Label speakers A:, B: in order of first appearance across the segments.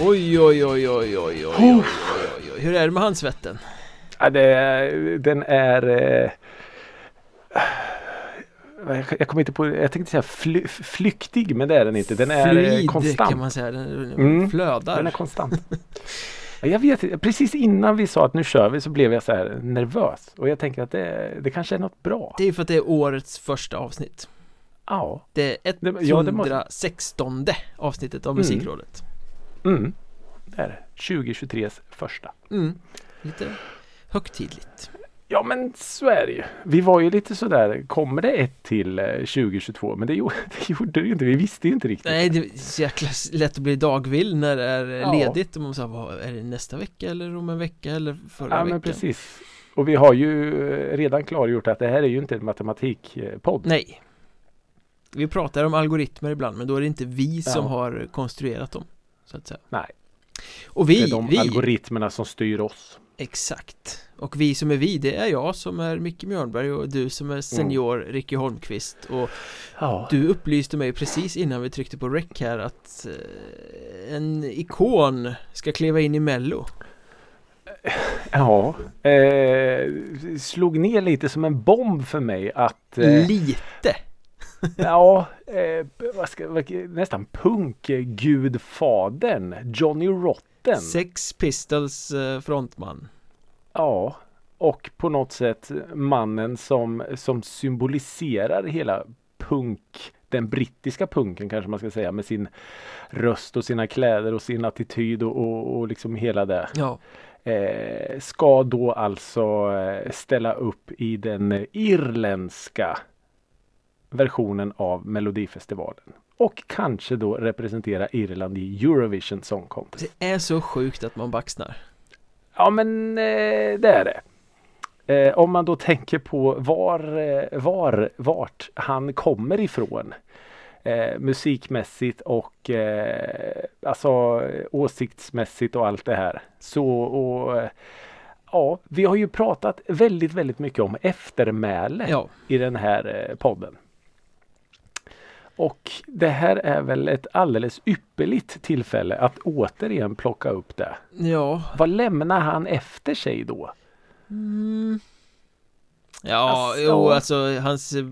A: Oj, oj, oj, oj, oj, oj, oj, oj, oj. Hur är det med handsvetten?
B: Ja, det, den är... Eh, jag, kommer inte på, jag tänkte säga fly, flyktig men det är den inte. Den är eh,
A: Fluid
B: konstant.
A: kan man säga, den
B: Mm,
A: flödar.
B: Den är konstant. Ja, Jag vet precis innan vi sa att nu kör vi så blev jag så här nervös. Och jag tänker att det, det kanske är något bra.
A: Det är för att det är årets första avsnitt.
B: Ja.
A: Det är
B: Det- ja, det måste-
A: 116 avsnittet av
B: Mm.
A: Musikrådet.
B: Mm. Det är det. 2023s första.
A: Mm. Lite högtidligt.
B: Ja men så är det ju. Vi var ju lite sådär, kommer det ett till eh, 2022? Men det gjorde det, gjorde det ju inte, vi visste ju inte riktigt.
A: Nej, det är så jäkla lätt att bli dagvill när det är
B: Ja.
A: ledigt och man säger, vad är det nästa vecka eller om en vecka eller förra
B: Ja
A: veckan?
B: men precis. Och vi har ju eh, redan klargjort att det här är ju inte en matematikpodd.
A: Nej. Vi pratar om algoritmer ibland men då är det inte vi som
B: Ja.
A: har konstruerat dem. Så att säga.
B: Nej.
A: Och
B: Det
A: vi,
B: är de
A: vi,
B: algoritmerna som styr oss.
A: exakt. Och vi som är vi, det är jag som är Micke Mjörnberg och du som är senior Ricky Holmqvist och
B: Ja.
A: du upplyste mig precis innan vi tryckte på rec här att eh, en ikon ska kliva in i mello.
B: Ja. Eh, slog ner lite som en bomb för mig att eh,
A: Lite!
B: Ja, eh, vad ska, vad, nästan punkgudfadern Johnny Rotten.
A: Sex Pistols eh, frontman.
B: Ja, och på något sätt mannen som, som symboliserar hela punk, den brittiska punken kanske man ska säga med sin röst och sina kläder och sin attityd och, och, och liksom hela det.
A: Ja,
B: Eh, ska då alltså eh, ställa upp i den irländska versionen av Melodifestivalen. Och kanske då representera Irland i Eurovision Song Contest.
A: det är så sjukt att man baxnar.
B: Ja men eh, det är det. Eh, om man då tänker på var, eh, var, vart han kommer ifrån. Eh, musikmässigt och eh, alltså åsiktsmässigt och allt det här. Så och eh, ja, vi har ju pratat väldigt, väldigt mycket om eftermäle
A: Ja,
B: i den här eh, podden. Och det här är väl ett alldeles ypperligt tillfälle att återigen plocka upp det.
A: ja,
B: Vad lämnar han efter sig då?
A: mm. Ja,
B: Alltså-
A: jo, alltså hans eh,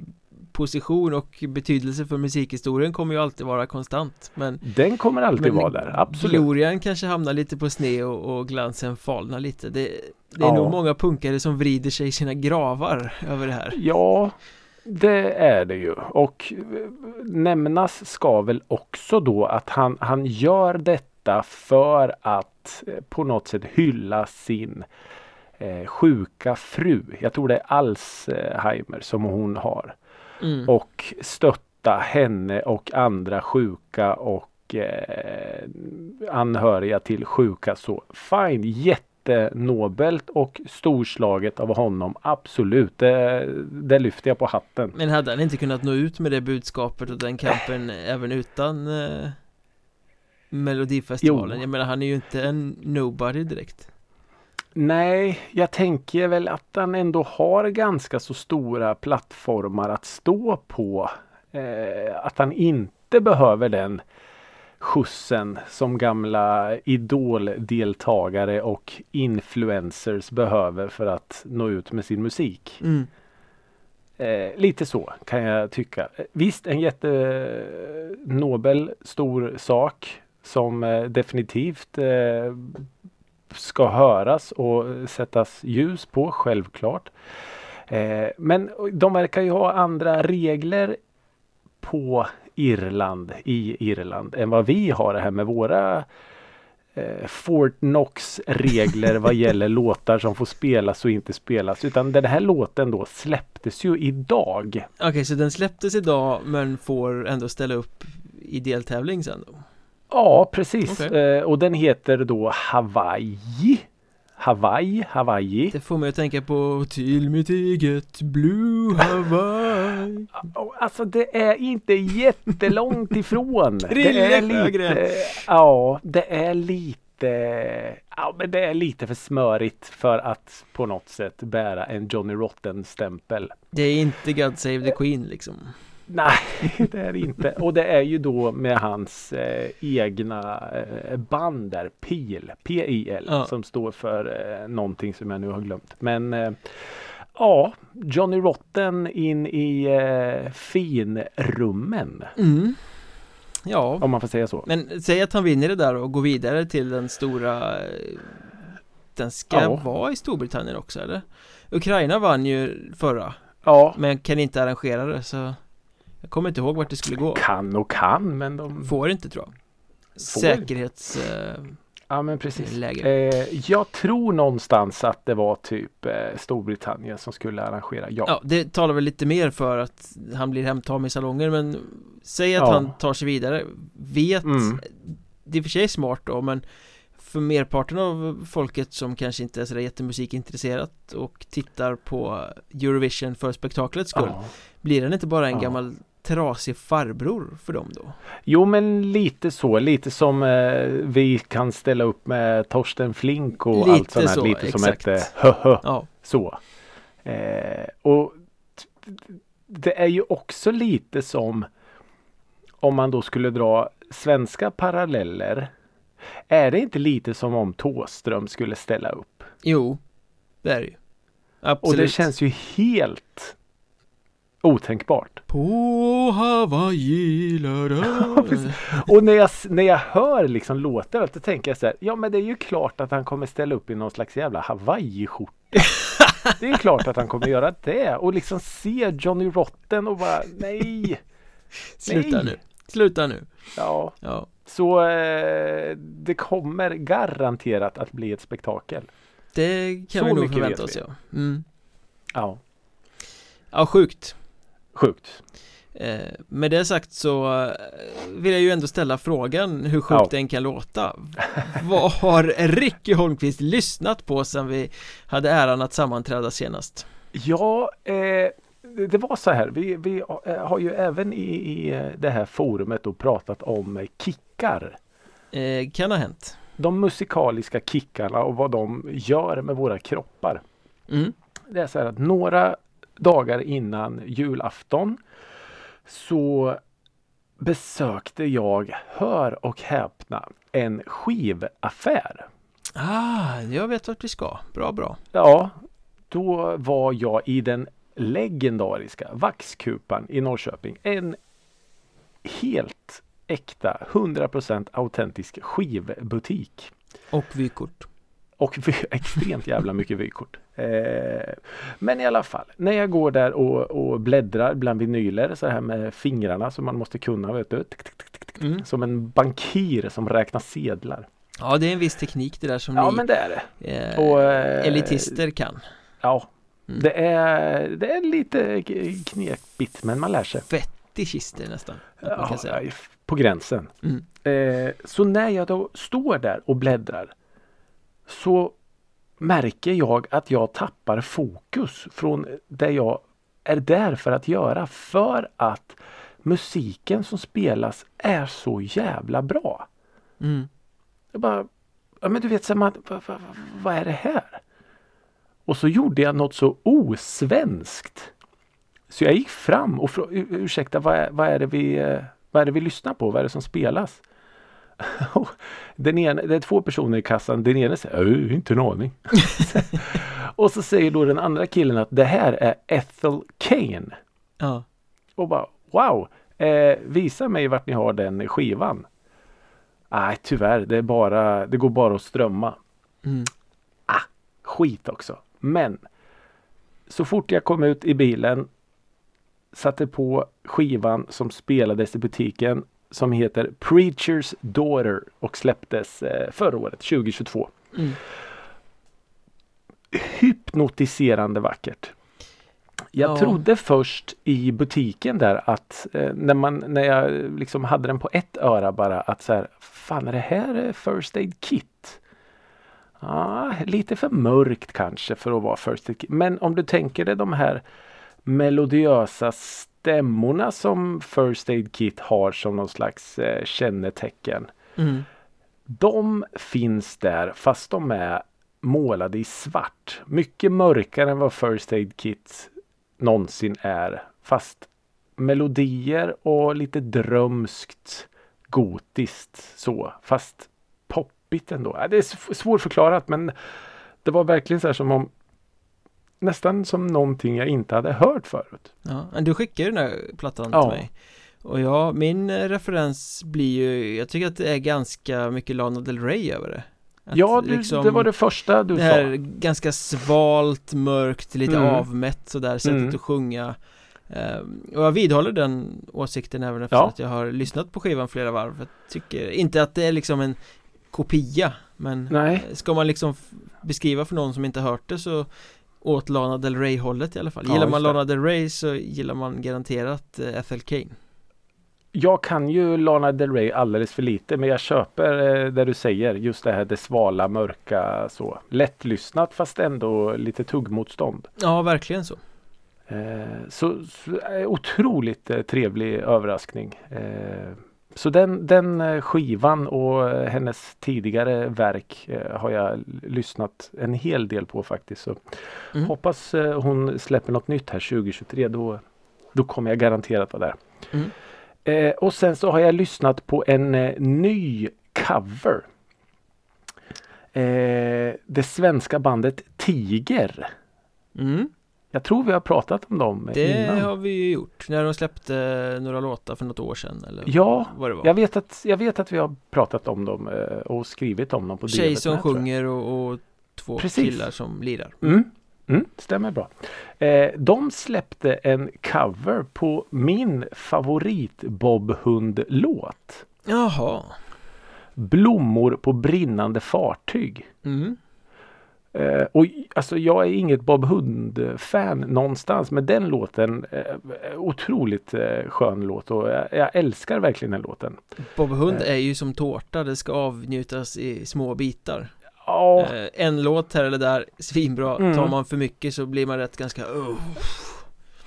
A: position och betydelse för musikhistorien kommer ju alltid vara konstant Men,
B: Den kommer alltid
A: men
B: vara där, absolut.
A: glorian kanske hamnar lite på sned och, och glansen falnar lite Det, det är
B: Ja.
A: nog många punkare som vrider sig i sina gravar över det här
B: Ja, det är det ju. Och eh, nämnas ska väl också då att han, han gör detta för att eh, på något sätt hylla sin eh, sjuka fru. Jag tror det är Alzheimer som hon har.
A: mm.
B: och stötta henne och andra sjuka och eh, anhöriga till sjuka. Så fine, jättenobelt och storslaget av honom. Absolut, det, det lyfter jag på hatten.
A: Men hade han inte kunnat nå ut med det budskapet och den kampen även utan eh, Melodifestivalen?
B: Jo.
A: Jag menar han är ju inte en nobody direkt
B: Nej, jag tänker väl att han ändå har ganska så stora plattformar att stå på. Eh, att han inte behöver den skjutsen som gamla idoldeltagare och influencers behöver för att nå ut med sin musik.
A: mm.
B: Eh, lite så kan jag tycka. Visst, en jättenobel stor sak som eh, definitivt eh, ska höras och sättas ljus på, självklart. Eh, men de verkar ju ha andra regler på Irland, i Irland, än vad vi har det här med våra eh, Fort Knox regler vad gäller låtar som får spelas och inte spelas. Utan den här låten då släpptes ju idag.
A: Okej, så den släpptes idag men får ändå ställa upp i deltävling sen då?
B: Ja, precis.
A: Okej.
B: Eh, och den heter då Hawaii. Hawaii, Hawaii.
A: Det får mig att tänka på Till mitt eget Blue Hawaii
B: Alltså det är inte jättelångt ifrån. det är lite, ja, det är lite, ja men det är lite för smörigt för att på något sätt bära en Johnny Rotten stämpel.
A: Det är inte God Save the Queen liksom
B: Nej, det är det inte. Och det är ju då med hans eh, egna eh, band där, PIL, P-I-L,
A: Ja.
B: som står för eh, någonting som jag nu har glömt. Men eh, ja, Johnny Rotten in i eh, finrummen,
A: Mm. Ja,
B: om man får säga så.
A: men säg att han vinner det där och går vidare till den stora Den ska
B: Ja.
A: vara i Storbritannien också eller? Ukraina vann ju förra
B: Ja,
A: Men kan inte arrangera det så Jag kommer inte ihåg vart det skulle gå
B: kan och kan, men de...
A: Får inte tror jag
B: Får.
A: Säkerhetsläge
B: Ja, men precis. Eh, jag tror någonstans att det var typ eh, Storbritannien som skulle arrangera. Ja.
A: Ja, det talar väl lite mer för att han blir hemtagen i salonger men Säg att
B: Ja.
A: han tar sig vidare Vet
B: Mm.
A: Det är för sig smart då men För merparten av folket som kanske inte är sådär jättemusikintresserat och tittar på Eurovision för spektaklets skull
B: Ja.
A: Blir han inte bara en
B: Ja.
A: gammal trasig farbror för dem då?
B: Jo men lite så, lite som eh, vi kan ställa upp med Torsten Flink och
A: Lite
B: allt sånt här.
A: så,
B: lite som
A: exakt.
B: ett eh,
A: Ja,
B: så. Eh, och det är ju också lite som om man då skulle dra svenska paralleller. Är det inte lite som om Tåström skulle ställa upp?
A: jo Det är det ju Absolut
B: Och det känns ju helt otänkbart.
A: På Hawaii
B: Ja. Och när jag, när jag hör liksom låten då tänker jag så här, ja men det är ju klart att han kommer ställa upp i någon slags jävla hawaiiskjorta. Det är ju klart att han kommer göra det och liksom se Johnny Rotten och bara nej.
A: Sluta
B: Nej.
A: nu Sluta nu
B: Ja,
A: Ja
B: så eh, det kommer garanterat att bli ett spektakel.
A: Det kan
B: Så
A: vi nog förvänta oss ja mm.
B: Ja,
A: Ja, sjukt
B: sjukt.
A: eh, Med det sagt så eh, vill jag ju ändå ställa frågan hur sjukt
B: Ja.
A: den kan låta Vad har Ricky Holmqvist lyssnat på sen vi hade äran att sammanträda senast?
B: Ja, eh, det- var så här. Vi, vi eh, har ju även i, i det här forumet då pratat om kickar.
A: Eh, kan ha hänt
B: de musikaliska kickarna och vad de gör med våra kroppar.
A: mm.
B: Det är så här att några dagar innan julafton så besökte jag, hör och häpna, en skivaffär.
A: Ah, jag vet vart vi ska Bra, bra
B: Ja, då var jag i den legendariska Vaxkupan i Norrköping. En helt äkta, 100% autentisk skivbutik.
A: Och vykort
B: Och extremt jävla mycket vykort. Eh, men i alla fall, när jag går där och, och bläddrar bland vinyler så här med fingrarna som man måste kunna vet du. Tick, tick, tick, tick, tick.
A: mm.
B: Som en bankir som räknar sedlar.
A: Ja, det är en viss teknik det där som
B: Ja
A: ni
B: men det är det.
A: eh,
B: Och, eh,
A: elitister kan
B: Ja.
A: Mm.
B: Det är, det är lite knepigt men man lär sig.
A: Fettischister nästan
B: Ja, på gränsen.
A: Mm.
B: Eh, så när jag då står där och bläddrar så märker jag att jag tappar fokus från det jag är där för att göra för att musiken som spelas är så jävla bra.
A: Mm.
B: Jag bara, ja men du vet, så man, vad, vad, vad är det här? Och så gjorde jag något så osvenskt. Så jag gick fram och frågade, ursäkta vad är, vad är det vi, eh, vad är det vi lyssnar på? Vad är det som spelas? Den ena, det är två personer i kassan. Den ena säger, "Äh, inte en aning. och så säger då den andra killen att det här är Ethel Kane.
A: Ja.
B: Och bara wow! Eh, visa mig vart ni har den skivan. Nej tyvärr, det, är bara, det går bara att strömma.
A: Mm.
B: Skit också. Men så fort jag kom ut i bilen satte på skivan som spelades i butiken som heter Preacher's Daughter och släpptes eh, förra året 2022.
A: Mm.
B: hypnotiserande vackert. Jag
A: Ja.
B: trodde först i butiken där att eh, när, man, när jag liksom hade den på ett öra bara att så här, fan är det här eh, First Aid Kit? Ja, lite för mörkt kanske för att vara First Aid Kit. Men om du tänker dig de här melodiösa stämmorna som First Aid Kit har som någon slags eh, kännetecken.
A: Mm.
B: De finns där fast de är målade i svart. Mycket mörkare än vad First Aid Kit någonsin är. Fast melodier och lite drömskt gotiskt så fast poppigt ändå. Det är svårförklarat men det var verkligen så här som om nästan som någonting jag inte hade hört förut.
A: Ja, men du skickade den där plattan ja. till mig. Och ja, min referens blir ju, jag tycker att det är ganska mycket Lana Del Rey över det.
B: Att ja, det, liksom, det, var det första du
A: det
B: sa.
A: Det här ganska svalt, mörkt, lite mm. avmätt sådär sättet mm. att sjunga. Um, och jag vidhåller den åsikten även efter ja. att jag har lyssnat på skivan flera varv. Jag tycker inte att det är liksom en kopia, men Nej. ska man liksom beskriva för någon som inte hört det så åt Lana Del Rey hållet i alla fall. Gillar ja, man Lana Del Rey så gillar man garanterat uh, Ethel Kane.
B: Jag kan ju Lana Del Rey alldeles för lite men jag köper eh, det du säger just det här det svala mörka så lättlyssnat fast ändå lite tuggmotstånd.
A: Ja verkligen så.
B: Eh, så, så eh, otroligt eh, trevlig överraskning. Eh, så den, den eh, skivan och hennes tidigare verk har jag lyssnat en hel del på faktiskt. Så mm. Hoppas hon släpper något nytt här 2023. Då, då kommer jag garanterat vara där. Mm. Eh, och sen så har jag lyssnat på en eh, ny cover. Eh, det svenska bandet Tiger. Mm. Jag tror vi har pratat om dem
A: Det
B: innan.
A: har vi ju gjort när de släppte några låtar för något år sedan eller
B: Ja, vad det var. Jag, vet att, jag vet att vi har pratat om dem eh, och skrivit om dem på
A: Tjej som sjunger och, och, två Precis. killar som lirar
B: mm. Mm, stämmer bra. Eh, de släppte en cover på min favorit Bob Hund-låt.
A: Jaha.
B: Blommor på brinnande fartyg. Mm. Eh, och alltså jag är inget Bob Hund-fan någonstans men den låten eh, otroligt eh, skön låt och jag, jag, älskar verkligen den låten.
A: Bob Hund eh. är ju som tårta, det ska avnjutas i små bitar. Ja. Eh, en låt här eller där, svinbra. Mm. Tar man för mycket så blir man rätt ganska uh.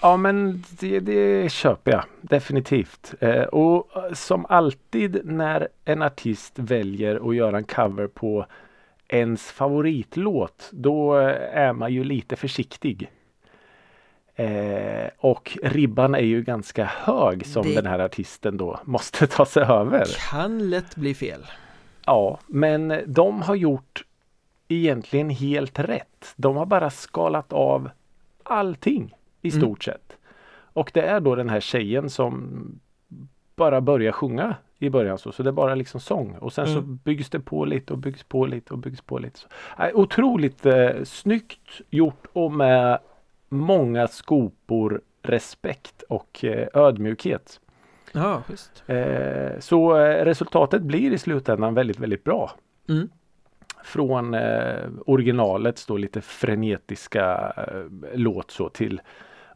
B: Ja men det, det köper jag definitivt. Eh, och som alltid när en artist väljer att göra en cover på ens favoritlåt då är man ju lite försiktig. Eh, och ribban är ju ganska hög som det den här artisten då måste ta sig över.
A: Kan lätt bli fel.
B: Ja, men de har gjort egentligen helt rätt. De har bara skalat av allting i mm. stort mm. sett. Och det är då den här tjejen som bara börjar sjunga i början så, så det är bara liksom sång och sen mm. så byggs det på lite och byggs på lite och byggs på lite. Så, äh, otroligt eh, snyggt gjort och med många skopor respekt och eh, ödmjukhet.
A: Ja, just.
B: Eh, så eh, resultatet blir i slutändan väldigt, väldigt bra. Mm från eh, originalets då lite frenetiska eh, låt så till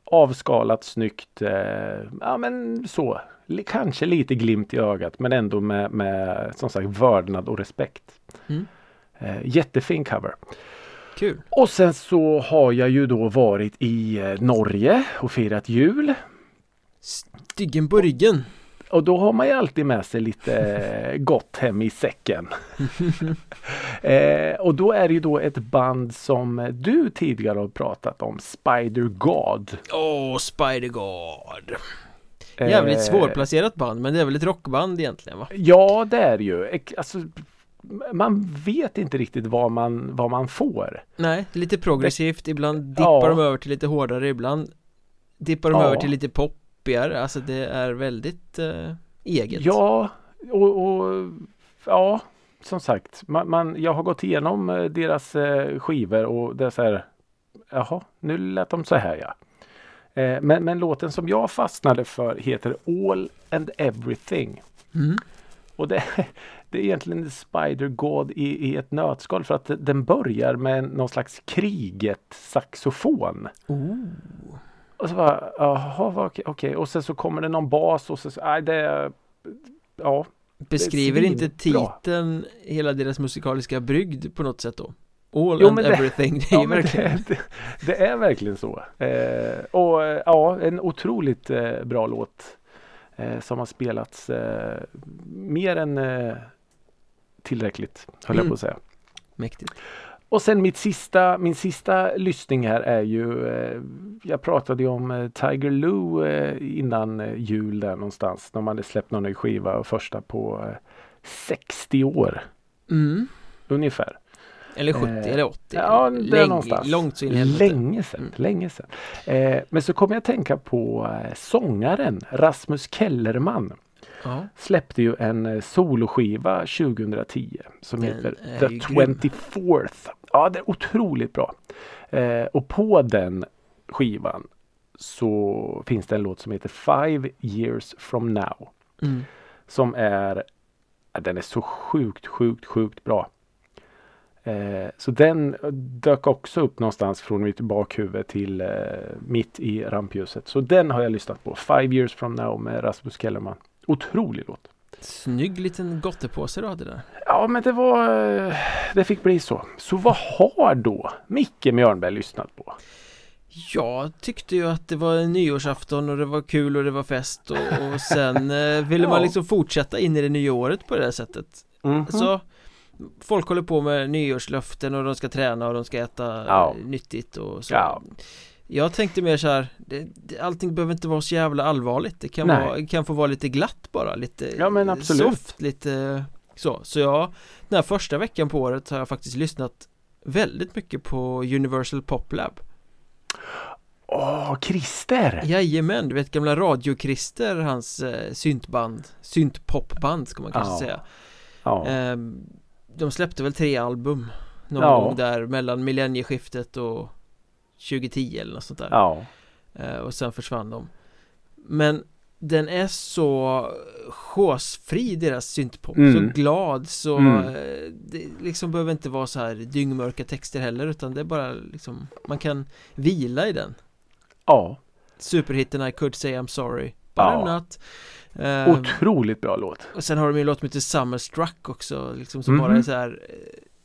B: avskalat snyggt, eh, ja men så, kanske lite glimt i ögat men ändå med, med som sagt vördnad och respekt. Mm. Eh, jättefin cover.
A: Kul.
B: Och sen så har jag ju då varit i eh, Norge och firat jul.
A: Styggen på ryggen.
B: Och då har man ju alltid med sig lite gott hem i säcken. eh, och då är det ju då ett band som du tidigare har pratat om, Spider God.
A: Åh, oh, Spider God. Jävligt eh, svårplacerat band men det är väl ett rockband egentligen va?
B: Ja det är det ju. Alltså, man vet inte riktigt vad man, vad man får.
A: Nej, lite progressivt, ibland dippar ja. de över till lite hårdare, ibland dippar de ja. över till lite pop poppigare, alltså det är väldigt eh, eget
B: Ja, och, och ja, som sagt, man, man, jag har gått igenom eh, deras eh, skivor och det är så här Jaha, nu lät de så här ja. Eh, men, men låten som jag fastnade för heter All and Everything. Mm. Och det, det är egentligen Spider God i, i ett nötskal för att den börjar med någon slags kriget saxofon.
A: Oh.
B: Och så bara, jaha, okej, okay. och sen så kommer det någon bas och så, nej det, ja.
A: Beskriver inte titeln hela deras musikaliska brygd på något sätt då? All jo, and everything, det, är ja, verkligen
B: det, det, är verkligen så. Eh, och ja, en otroligt eh, bra låt eh, som har spelats eh, mer än eh, tillräckligt, höll mm. jag på att säga.
A: Mäktigt.
B: Och sen mitt sista, min sista lyssning här är ju eh, Jag pratade ju om eh, Tiger Lou eh, innan eh, jul där någonstans. De hade släppt någon ny skiva och första på 60 eh, år.
A: Mm.
B: Ungefär.
A: Eller 70 eh, eller 80.
B: Ja, det Läng, någonstans.
A: Långt så
B: in Länge sedan. Mm. Länge sedan. Men så kom jag att tänka på sångaren Rasmus Kellerman. Ja. Släppte ju en eh, soloskiva 2010 som Den heter The 24th. Ja, det är otroligt bra. Eh, och på den skivan så finns det en låt som heter Five years from now. Mm. Som är Den är så sjukt, sjukt, sjukt bra. Eh, så den dök också upp någonstans från mitt bakhuvud till eh, mitt i rampljuset. Så den har jag lyssnat på. Five years from now med Rasmus Kellerman. Otrolig låt.
A: Snygg liten gottepåse du hade där.
B: Ja men det var Det fick bli så. Så vad har då Micke Mjörnberg lyssnat på?
A: Jag tyckte ju att det var nyårsafton och det var kul och det var fest och, och sen eh, ville ja. man liksom fortsätta in i det nya året på det här sättet. Mm -hmm. Så Folk håller på med nyårslöften och de ska träna och de ska äta ja. nyttigt och så ja. Jag tänkte mer så här det, det, Allting behöver inte vara så jävla allvarligt Det kan, vara, kan få vara lite glatt bara Lite
B: ja, men absolut. soft
A: Lite så Så jag Den här första veckan på året har jag faktiskt lyssnat Väldigt mycket på Universal Pop Lab
B: Åh, oh, Christer!
A: Jajamän, du vet gamla Radio-Christer, hans eh, syntband Syntpopband ska man kanske ja. säga ja. Eh, De släppte väl tre album Någon gång där mellan millennieskiftet och 2010 eller något sånt där
B: Ja
A: eh, Och sen försvann de Men den är så chosefri deras syntpop, mm. så glad så mm. Eh, det liksom behöver inte vara så här dyngmörka texter heller utan det är bara liksom Man kan vila i den
B: Ja
A: Superhitten I could say I'm sorry But ja. Not
B: um, Otroligt bra låt
A: Och sen har de ju en låt som heter Summerstruck också liksom som mm. bara är så här eh,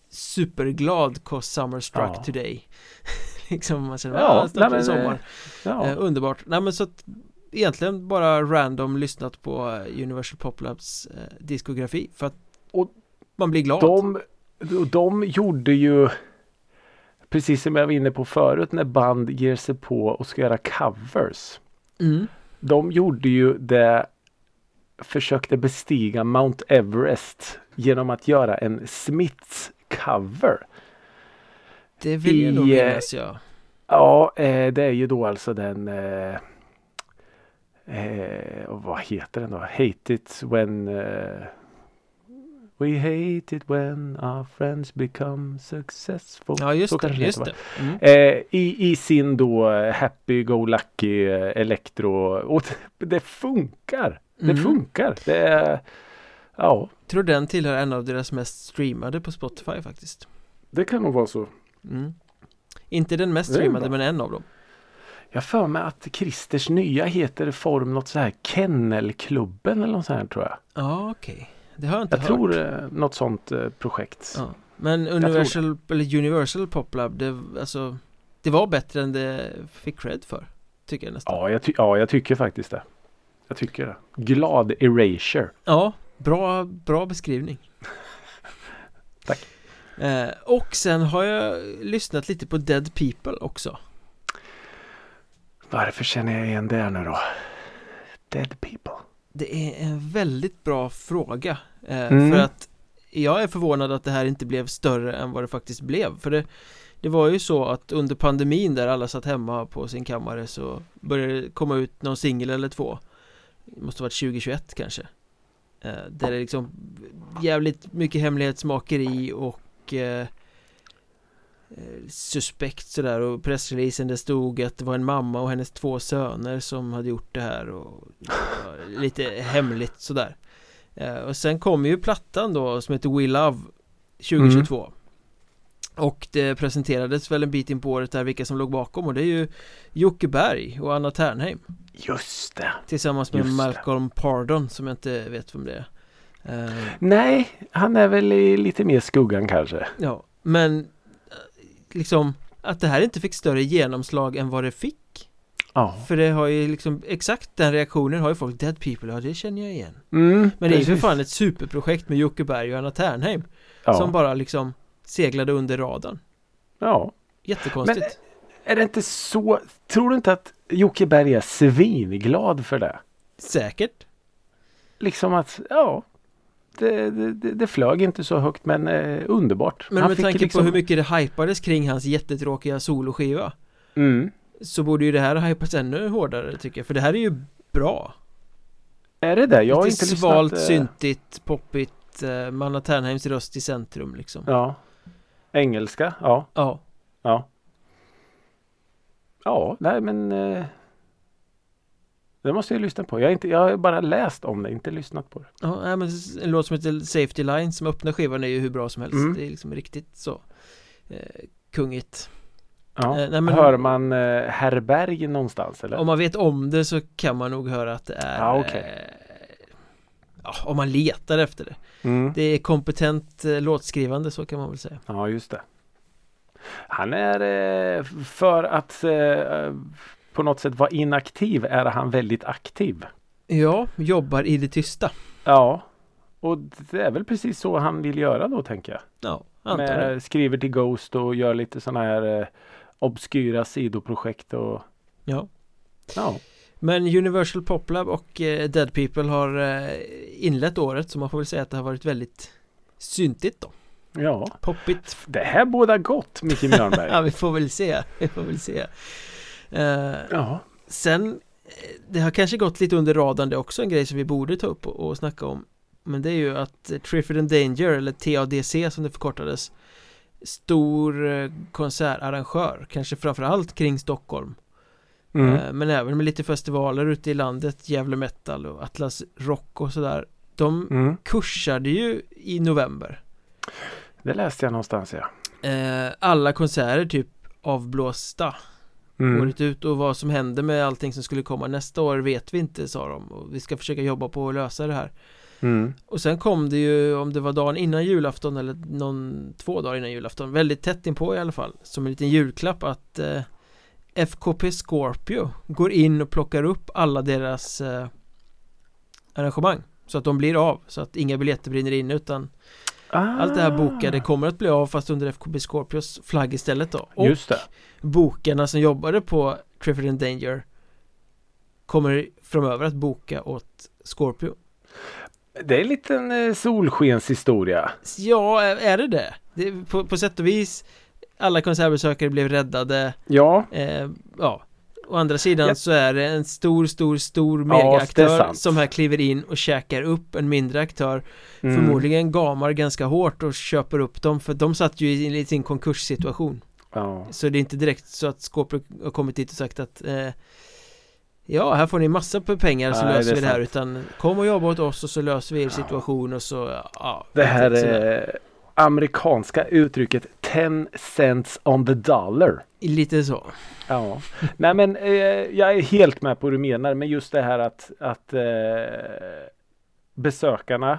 A: Superglad cause Summerstruck ja. today liksom man känner, ja, ah, nej, men, sommar. ja. eh, Underbart, nej men så att Egentligen bara random lyssnat på eh, Universal Pop Labs eh, diskografi för att och man blir glad.
B: De, de gjorde ju Precis som jag var inne på förut när band ger sig på och ska göra covers. Mm. De gjorde ju det Försökte bestiga Mount Everest genom att göra en Smiths cover
A: det vill jag nog minnas ja
B: Ja eh, det är ju då alltså den eh, eh, vad heter den då? Hate it when eh, We hate it when our friends become successful
A: Ja just det, just det.
B: Mm. Eh, i, I sin då eh, happy go lucky elektro och det funkar Det mm. funkar Det är Ja
A: Tror den tillhör en av deras mest streamade på Spotify faktiskt
B: Det kan nog vara så
A: Mm. Inte den mest streamade men en av dem.
B: Jag för mig att Christers nya heter form något så här Kennelklubben eller något sånt här tror jag.
A: Ja okej. Okay. Det har jag inte
B: jag
A: hört.
B: tror eh, något sånt eh, projekt. Ja.
A: Men Universal, eller Universal Poplab det, alltså, det var bättre än det fick cred för. Tycker jag nästan.
B: Ja jag, ja, jag tycker faktiskt det. Jag tycker det. Glad erasure.
A: Ja, bra, bra beskrivning.
B: Tack.
A: Eh, och sen har jag lyssnat lite på Dead People också.
B: Varför känner jag igen det nu då? Dead People.
A: Det är en väldigt bra fråga. Eh, mm. För att jag är förvånad att det här inte blev större än vad det faktiskt blev. För det, det var ju så att under pandemin där alla satt hemma på sin kammare så började det komma ut någon singel eller två. Det måste ha varit 2021 kanske. Eh, där det är liksom jävligt mycket hemlighetsmakeri och eh, suspekt sådär och pressreleasen det stod att det var en mamma och hennes två söner som hade gjort det här och lite hemligt sådär. Eh, och sen kom ju plattan då som heter We Love 2022 mm. Och det presenterades väl en bit in på året där vilka som låg bakom och det är ju Jocke Berg och Anna Ternheim.
B: Just det.
A: Tillsammans med Just Malcolm det. Pardon som jag inte vet vem det är
B: Uh, Nej, han är väl i lite mer skuggan kanske.
A: Ja, men eh, liksom att det här inte fick större genomslag än vad det fick. Ja. För det har ju liksom exakt den reaktionen har ju folk Dead People, ja det känner jag igen. Mm, men det är ju för fan ett superprojekt med Jocke Berg och Anna Ternheim. Ja. Som bara liksom seglade under radarn.
B: Ja.
A: Jättekonstigt.
B: Men är det inte så, tror du inte att Jocke Berg är svinglad för det?
A: Säkert.
B: Liksom att, ja. Det, det, det flög inte så högt men eh, underbart.
A: Men med tanke liksom... på hur mycket det hypades kring hans jättetråkiga soloskiva.
B: Mm.
A: Så borde ju det här hypas ännu hårdare tycker jag. För det här är ju bra.
B: Är det det? Jag har
A: Lite
B: inte
A: svalt,
B: lyssnat, eh...
A: syntigt, poppigt. Eh, Manna Ternheims röst i centrum liksom.
B: Ja. Engelska, ja.
A: Ja.
B: Ja. Ja, nej men eh, Det måste jag lyssna på. Jag har, inte, jag har bara läst om det, inte lyssnat på det.
A: Ja, men en låt som heter Safety Line som öppnar skivan är ju hur bra som helst.
B: Mm.
A: Det är liksom riktigt så eh, kungigt.
B: Ja.
A: Eh, nej, men-
B: Hör man eh, Herr Berg någonstans eller?
A: Om man vet om det så kan man nog höra att det är
B: Ja, okej.
A: eh, ja, om man letar efter det.
B: Mm.
A: Det är kompetent eh, låtskrivande så kan man väl säga.
B: Ja, just det. Han är eh, för att på något sätt vara inaktiv är han väldigt aktiv.
A: Ja, jobbar i det tysta.
B: Ja, och det är väl precis så han vill göra då tänker jag.
A: Ja, antagligen.
B: Med, skriver till Ghost och gör lite sådana här eh, obskyra sidoprojekt och
A: Ja.
B: ja.
A: Men Universal Poplab och eh, Dead People har eh, inlett året så man får väl säga att det har varit väldigt syntigt då.
B: Ja,
A: Poppigt.
B: det här båda gott Micke Mjörnberg.
A: Ja, vi får väl se. Vi får väl se. Eh,
B: ja.
A: sen, eh, det har kanske gått lite under radarn det är också en grej som vi borde ta upp och, och snacka om. Men det är ju att eh, Triffid and Danger, eller TADC som det förkortades, stor konsertarrangör, kanske framförallt kring Stockholm.
B: Mm.
A: Men även med lite festivaler ute i landet, Gävle Metal och Atlas Rock och sådär. De
B: Mm.
A: kursade ju i november.
B: Det läste jag någonstans ja.
A: Alla konserter typ avblåsta
B: Mm.
A: året ut och vad som händer med allting som skulle komma nästa år vet vi inte sa de och vi ska försöka jobba på att lösa det här.
B: Mm.
A: Och sen kom det ju om det var dagen innan julafton eller någon två dagar innan julafton väldigt tätt inpå i alla fall som en liten julklapp att eh, FKP Scorpio går in och plockar upp alla deras eh, arrangemang så att de blir av så att inga biljetter brinner in utan
B: Ah.
A: allt det här bokade kommer att bli av fast under FKP Scorpios flagg istället då och
B: Just det.
A: bokarna som jobbade på Triffid and Danger kommer framöver att boka åt Scorpio
B: Det är en liten eh, solskenshistoria.
A: Ja, är är det det? det är på, på sätt och vis Alla konsertbesökare blev räddade
B: Ja,
A: eh, Ja Å andra sidan
B: Ja.
A: så är det en stor, stor, stor
B: Ja,
A: megaaktör
B: sant.
A: som här kliver in och käkar upp en mindre aktör
B: mm.
A: Förmodligen gamar ganska hårt och köper upp dem för de satt ju i en liten konkurssituation
B: Ja.
A: Så det är inte direkt så att Skåpro har kommit dit och sagt att eh, Ja, här får ni massa på pengar så
B: Nej,
A: löser
B: det
A: vi det här utan Kom och jobba åt oss och så löser vi er situation och så ja
B: Det här är amerikanska uttrycket 10 cents on the dollar.
A: Lite så
B: Ja, nej men eh, jag är helt med på vad du menar men just det här att, att eh, besökarna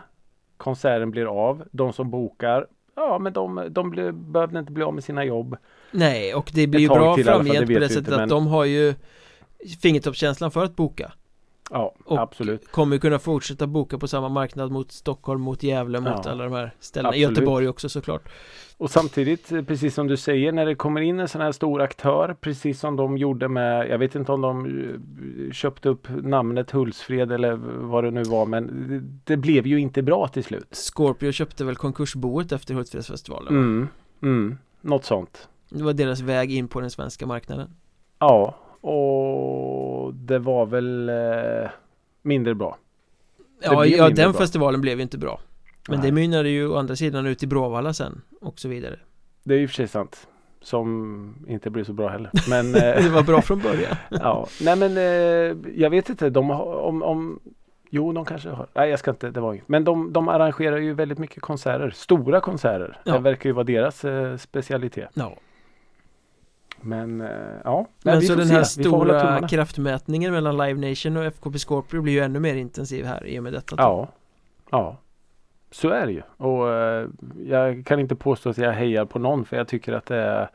B: konserten blir av, de som bokar Ja men de, de blir, behövde inte bli av med sina jobb.
A: Nej, och det blir ju bra framgent på det sättet
B: men-
A: att de har ju fingertoppskänslan för att boka
B: Ja
A: Och
B: absolut.
A: kommer kunna fortsätta boka på samma marknad mot Stockholm, mot Gävle, mot
B: Ja,
A: alla de här ställena
B: absolut.
A: Göteborg också såklart
B: Och samtidigt eh, precis som du säger när det kommer in en sån här stor aktör precis som de gjorde med Jag vet inte om de eh, köpte upp namnet Hultsfred eller vad det nu var men det, blev ju inte bra till slut.
A: Scorpio köpte väl konkursboet efter Hultsfredsfestivalen va?
B: Mm, mm, något sånt.
A: Det var deras väg in på den svenska marknaden
B: Ja, och det var väl eh, mindre bra.
A: Ja,
B: blev
A: ja
B: mindre
A: den
B: bra.
A: festivalen blev ju inte bra Men
B: Nej.
A: det mynnade ju å andra sidan ut i Bråvalla sen och så vidare
B: Det är ju för sig sant. Som inte blir så bra heller. Men eh,
A: Det var bra från början
B: ja, nej men eh, jag vet inte. De har, om, om Jo, de kanske har. Nej, jag ska inte. Det var inget. Men de, de arrangerar ju väldigt mycket konserter. Stora konserter.
A: Ja.
B: Det verkar ju vara deras eh, specialitet.
A: Ja,
B: Men eh, ja.
A: men
B: vi
A: så den
B: se.
A: här
B: hålla
A: stora kraftmätningen mellan Live Nation och FKP Scorpio blir ju ännu mer intensiv här i och med detta
B: Ja. Ja. Så är det ju. Och eh, jag kan inte påstå att jag hejar på någon för jag tycker att det är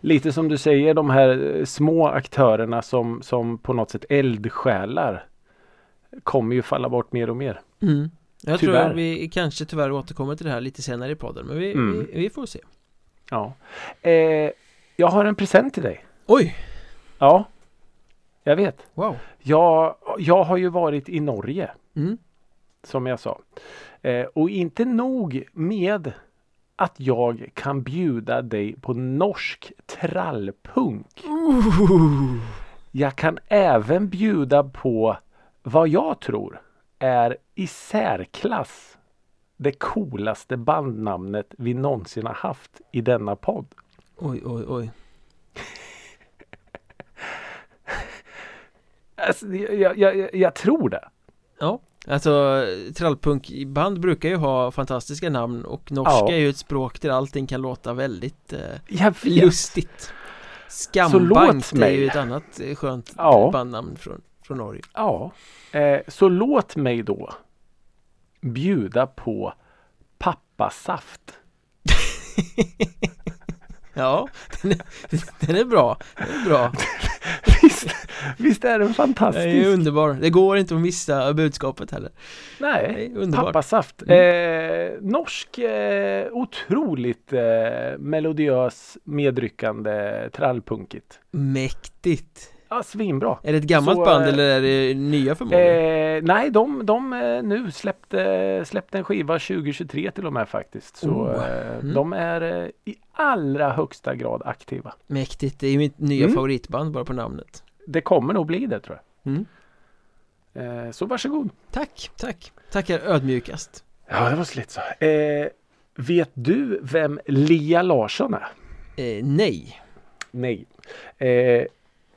B: lite som du säger de här eh, små aktörerna som, som på något sätt eldsjälar kommer ju falla bort mer och mer.
A: mm. Jag
B: Tyvärr.
A: tror vi kanske tyvärr återkommer till det här lite senare i podden Men vi,
B: Mm.
A: vi, vi får se
B: Ja. Eh, Jag har en present till dig.
A: Oj!
B: Ja, jag vet.
A: Wow.
B: Jag, jag har ju varit i Norge.
A: Mm.
B: Som jag sa. Eh, och inte nog med att jag kan bjuda dig på norsk trallpunk.
A: Ooh.
B: Jag kan även bjuda på vad jag tror är i särklass det coolaste bandnamnet vi någonsin har haft i denna podd.
A: Oj, oj, oj.
B: Alltså, jag, jag, jag, tror det.
A: Ja, alltså trallpunkband brukar ju ha fantastiska namn och norska
B: Ja.
A: är ju ett språk där allting kan låta väldigt eh, lustigt.
B: låt
A: Skambankt är ju ett annat eh, skönt
B: Ja.
A: bandnamn från, från Norge.
B: Ja, eh, så låt mig då bjuda på pappasaft.
A: Ja, den är, den är bra. Den är bra.
B: visst, visst är den
A: Den
B: fantastisk?
A: är underbar. Det går inte att missa budskapet heller.
B: Nej, pappasaft. Eh, norsk, eh, otroligt eh, melodiös, medryckande, trallpunkigt.
A: Mäktigt.
B: Ja, svinbra.
A: Är det ett gammalt
B: Så,
A: band
B: eh,
A: eller är det nya förmågor?
B: Eh, nej, de, de eh, nu släppte, släppte en skiva 2023 till och med faktiskt. Så
A: Oh.
B: eh,
A: Mm.
B: de är i allra högsta grad aktiva.
A: Mäktigt, det är ju mitt nya
B: Mm.
A: favoritband bara på namnet.
B: Det kommer nog bli det tror
A: Mm.
B: jag. Eh, så varsågod.
A: Tack, tack. Tackar ödmjukast.
B: Ja, det var så lite så. Eh, vet du vem Lia Larsson är?
A: Eh, nej.
B: Nej.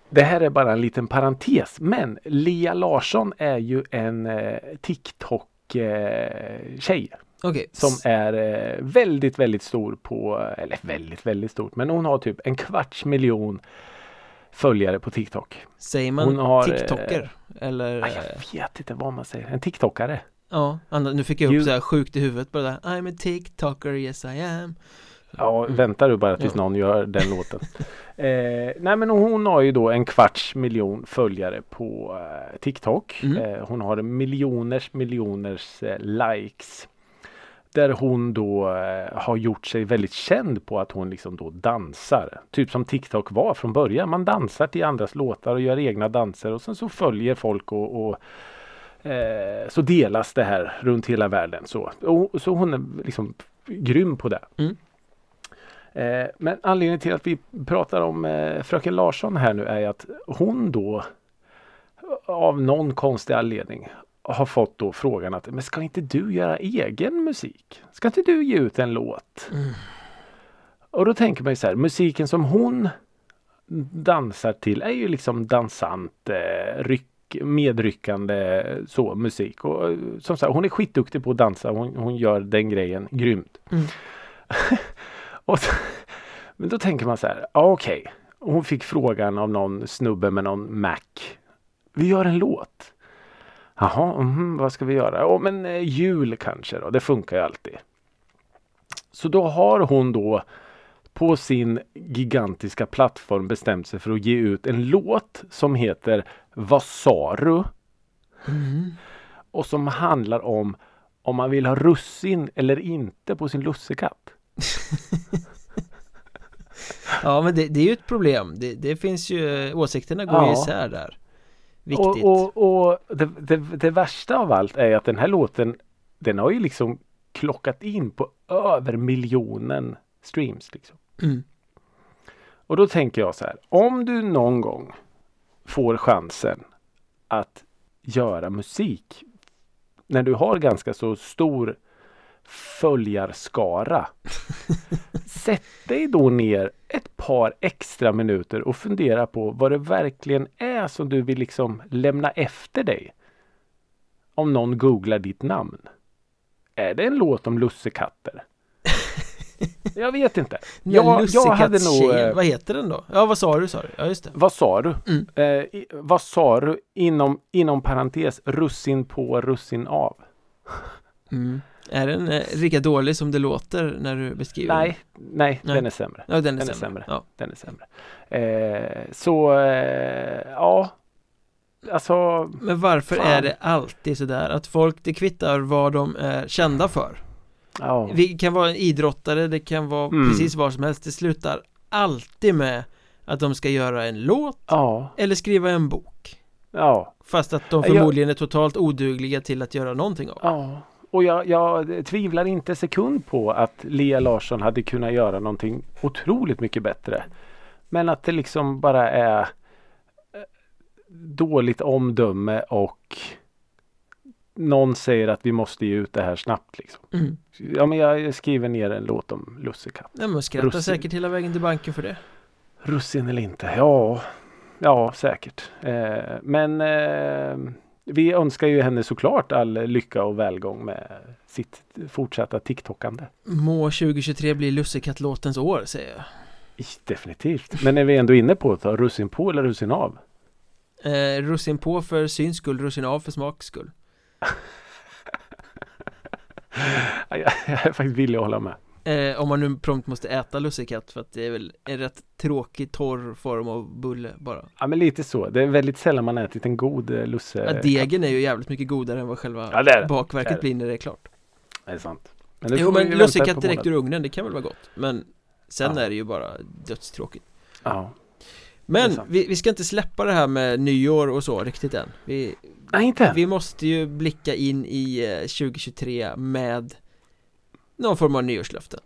B: Eh, det här är bara en liten parentes. Men Lia Larsson är ju en eh, TikTok-tjej.
A: Okej.
B: som är eh, väldigt, väldigt stor på, eller väldigt, väldigt stort, men hon har typ en kvarts miljon följare på TikTok.
A: Säger man
B: har,
A: TikToker? Eller?
B: Ah,
A: eh,
B: jag vet inte vad man säger, en TikTokare.
A: Ja, nu fick jag upp
B: You-
A: så här sjukt i huvudet bara där. I'm a TikToker, yes I am.
B: Ja, väntar du bara tills någon gör den låten. Eh, nej men hon har ju då en kvarts miljon följare på eh, TikTok.
A: Mm.
B: Eh, hon har miljoners miljoners eh, likes. Där hon då eh, har gjort sig väldigt känd på att hon liksom då dansar. Typ som TikTok var från början. Man dansar till andras låtar och gör egna danser och sen så följer folk och, och eh, så delas det här runt hela världen. Så, och, så hon är liksom grym på det.
A: Mm.
B: Eh, men anledningen till att vi pratar om eh, Fröken Larsson här nu är att hon då av någon konstig anledning har fått då frågan att men ska inte du göra egen musik? Ska inte du ge ut en låt?
A: Mm.
B: Och då tänker man ju så här, musiken som hon dansar till är ju liksom dansant, eh, ryck, medryckande så musik. Och som sagt, hon är skitduktig på att dansa. Hon, hon gör den grejen grymt.
A: Mm.
B: så, men då tänker man så här, okej. Hon fick frågan av någon snubbe med någon Mac. Vi gör en låt. Jaha, mhm, vad ska vi göra? Ja, men eh, jul kanske då. Det funkar ju alltid. Så då har hon då på sin gigantiska plattform bestämt sig för att ge ut en låt som heter Vad sa du?
A: Mm.
B: Och som handlar om om man vill ha russin eller inte på sin lussekatt.
A: Ja men det, det är ju ett problem. Det, det finns ju, åsikterna går ju
B: Ja.
A: isär där. Viktigt.
B: Och, och, och det, det, det värsta av allt är att den här låten den har ju liksom klockat in på över miljonen streams. Liksom.
A: Mm.
B: Och då tänker jag så här. Om du någon gång får chansen att göra musik när du har ganska så stor följarskara. Sätt dig då ner ett par extra minuter och fundera på vad det verkligen är som du vill liksom lämna efter dig. Om någon googlar ditt namn. Är det en låt om lussekatter? Jag vet inte. Jag, jag hade nog... eh,
A: vad heter den då? Ja vad sa du sa du? Ja just det.
B: vad sa du?
A: Mm.
B: Eh, vad sa du inom, inom parentes russin på russin av?
A: Mm. Är den eh, lika dålig som det låter när du beskriver den?
B: Nej, nej,
A: Nej.
B: den är sämre.
A: Ja den är
B: Den är
A: sämre.
B: sämre.
A: Ja.
B: Den är sämre. Eh, så eh, ja, alltså
A: Men varför
B: Fan.
A: är det alltid sådär att folk, det kvittar vad de är kända för?
B: ja.
A: Vi kan vara en idrottare, det kan vara
B: Mm.
A: precis vad som helst Det slutar alltid med att de ska göra en låt
B: Ja,
A: eller skriva en bok
B: ja,
A: Fast att de förmodligen är totalt odugliga till att göra någonting av
B: ja. Och jag, jag tvivlar inte sekund på att Lea Larsson hade kunnat göra någonting otroligt mycket bättre. Men att det liksom bara är eh, dåligt omdöme och någon säger att vi måste ge ut det här snabbt. Liksom.
A: mm.
B: Ja, men jag skriver ner en låt om lussekatt.
A: Nej men skrattar
B: Russin.
A: säkert hela vägen till banken för det
B: Russin eller inte? Ja, ja säkert. Eh, men eh, vi önskar ju henne såklart all lycka och välgång med sitt fortsatta TikTokande.
A: Må 2023 bli lussekattlåtens år säger jag
B: Definitivt. Men är vi ändå inne på att ta russin på eller russin av?
A: eh, Russin på för syns skull, russin av för smaks skull
B: Jag jag är faktiskt villig att hålla med.
A: Eh, Om man nu prompt måste äta lussekatt för att det är väl en rätt tråkig torr form av bulle bara
B: Ja men lite så. Det är väldigt sällan man ätit en god eh, lusse.
A: ja, Degen är ju jävligt mycket godare än vad själva
B: Ja, det det.
A: bakverket
B: Det det.
A: blir när det är klart
B: Det är sant. Men det
A: Jo men lussekatt direkt ur ugnen, det kan väl vara gott Men sen
B: Ja.
A: är det ju bara dödstråkigt
B: Ja.
A: Men vi, vi ska inte släppa det här med nyår och så riktigt än Vi,
B: Nej inte
A: vi måste ju blicka in i eh, 2023 med någon form av nyårslöften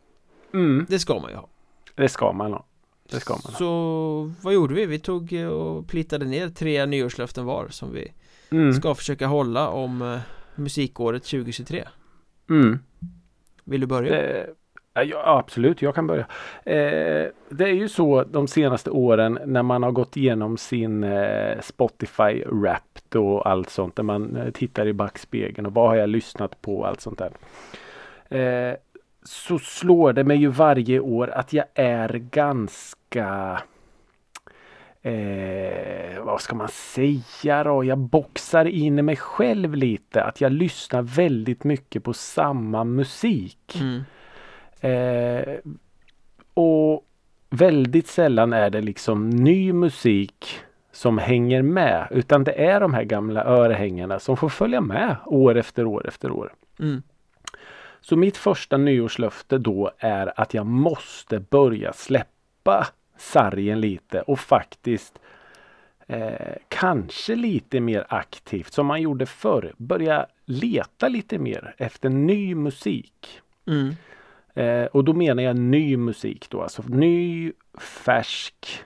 B: Mm,
A: Det ska man ju ha
B: det ska man ha. Det ska man ha.
A: Så vad gjorde vi? Vi tog eh, och plitade ner tre nyårslöften var som vi
B: Mm.
A: ska försöka hålla om eh, musikåret 2023
B: Mm.
A: Vill du börja?
B: Det, ja, absolut, jag kan börja. Eh, det är ju så de senaste åren när man har gått igenom sin eh, Spotify Wrapped och allt sånt. Där man eh, tittar i backspegeln och vad har jag lyssnat på och allt sånt där. Eh, så slår det mig ju varje år att jag är ganska Eh, vad ska man säga då? Jag boxar in mig själv lite. Att jag lyssnar väldigt mycket på samma musik.
A: Mm.
B: Eh, och väldigt sällan är det liksom ny musik som hänger med. Utan det är de här gamla örhängena som får följa med år efter år efter år.
A: Mm.
B: Så mitt första nyårslöfte då är att jag måste börja släppa sargen lite och faktiskt eh, kanske lite mer aktivt som man gjorde förr. Börja leta lite mer efter ny musik.
A: Mm.
B: Eh, och då menar jag ny musik då, alltså ny, färsk,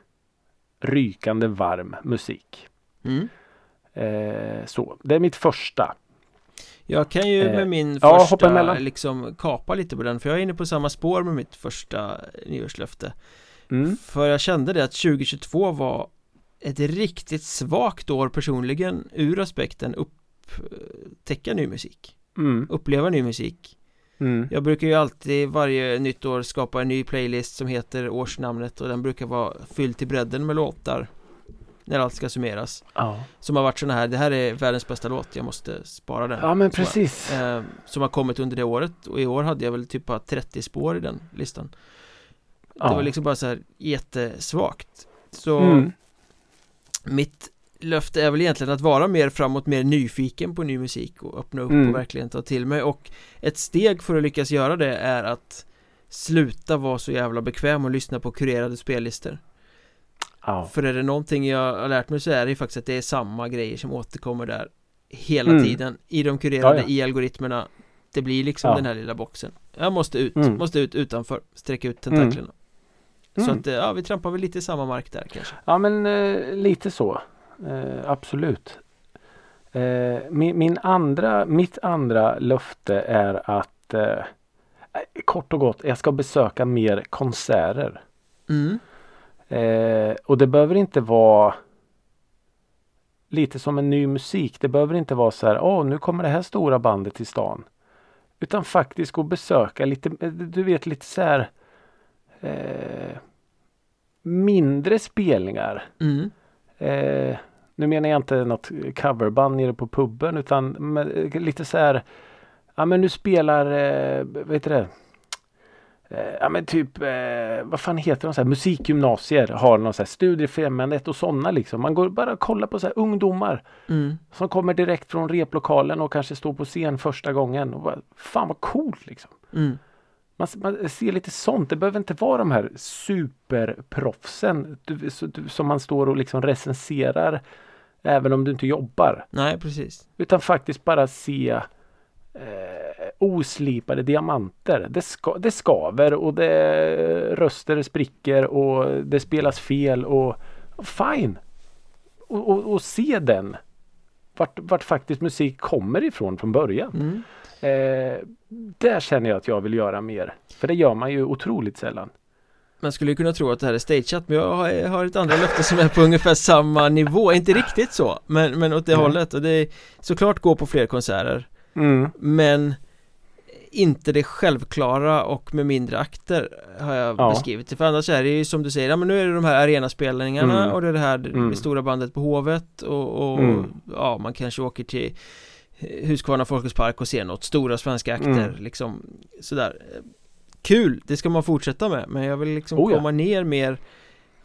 B: rykande varm musik.
A: Mm.
B: Eh, så, det är mitt första.
A: Jag kan ju
B: Eh,
A: med min
B: ja, hoppa
A: första
B: emellan.
A: liksom kapa lite på den för jag är inne på samma spår med mitt första nyårslöfte
B: Mm.
A: För jag kände det att 2022 var ett riktigt svagt år personligen ur aspekten upptäcka ny musik
B: Mm.
A: Uppleva ny musik
B: Mm.
A: Jag brukar ju alltid varje nytt år skapa en ny playlist som heter årsnamnet och den brukar vara fylld till bredden med låtar När allt ska summeras
B: Ja.
A: Som har varit sådana här, det här är världens bästa låt, jag måste spara den
B: ja, men precis.
A: eh, Som har kommit under det året och i år hade jag väl typ bara 30 spår i den listan
B: Ja.
A: Det var liksom bara så här jättesvagt Så
B: Mm.
A: mitt löfte är väl egentligen att vara mer framåt, mer nyfiken på ny musik och öppna upp
B: Mm.
A: och verkligen ta till mig och ett steg för att lyckas göra det är att sluta vara så jävla bekväm och lyssna på kurerade spellistor
B: Ja.
A: För är det någonting jag har lärt mig så är det ju faktiskt att det är samma grejer som återkommer där hela
B: Mm.
A: tiden i de kurerade
B: Ja, ja.
A: i algoritmerna Det blir liksom den här lilla boxen Jag måste ut,
B: Mm.
A: måste ut utanför, sträcka ut tentaklerna Så
B: Mm.
A: att, eh, ja vi trampar väl lite i samma mark där kanske
B: Ja men eh, lite så. Eh, absolut. Eh, min, min andra, mitt andra löfte är att eh, kort och gott, jag ska besöka mer konserter.
A: Mm,
B: Eh, och det behöver inte vara lite som en ny musik. Det behöver inte vara så här, åh nu kommer det här stora bandet till stan. Utan faktiskt gå och besöka lite, eh, du vet lite så här eh, mindre spelningar.
A: mm,
B: Eh, nu menar jag inte något coverband nere på puben utan men, eh, lite så här. Ja men nu spelar, eh, vad heter det? Eh, ja men typ, eh, vad fan heter de? Så här, musikgymnasier har någon så här studiefrämjandet och sådana liksom. Man går bara och kollar på så här ungdomar
A: mm,
B: som kommer direkt från replokalen och kanske står på scen första gången. Och bara, fan vad coolt liksom.
A: mm.
B: Man, man, ser lite sånt. Det behöver inte vara de här superproffsen du, du, som man står och liksom recenserar även om du inte jobbar.
A: Nej, precis.
B: Utan faktiskt bara se eh, oslipade diamanter. Det, ska, det skaver och det röster spricker och det spelas fel och fine. Och, och, och se den. Vart, vart faktiskt musik kommer ifrån från början.
A: Mm.
B: Eh, där känner jag att jag vill göra mer. För det gör man ju otroligt sällan.
A: Man skulle ju kunna tro att det här är stageat men jag har, har ett andra löfte som är på ungefär samma nivå, inte riktigt så men, men åt det mm. hållet och det är såklart gå på fler konserter
B: mm.
A: Men inte det självklara och med mindre akter har jag ja. beskrivit det För annars är det ju som du säger, ja men nu är det de här arenaspelningarna mm. och det är det här mm. det stora bandet på Hovet och, och mm. ja man kanske åker till Huskvarna Folkets Park och ser något, stora svenska akter mm. liksom sådär Kul, det ska man fortsätta med men jag vill liksom oh, ja. komma ner mer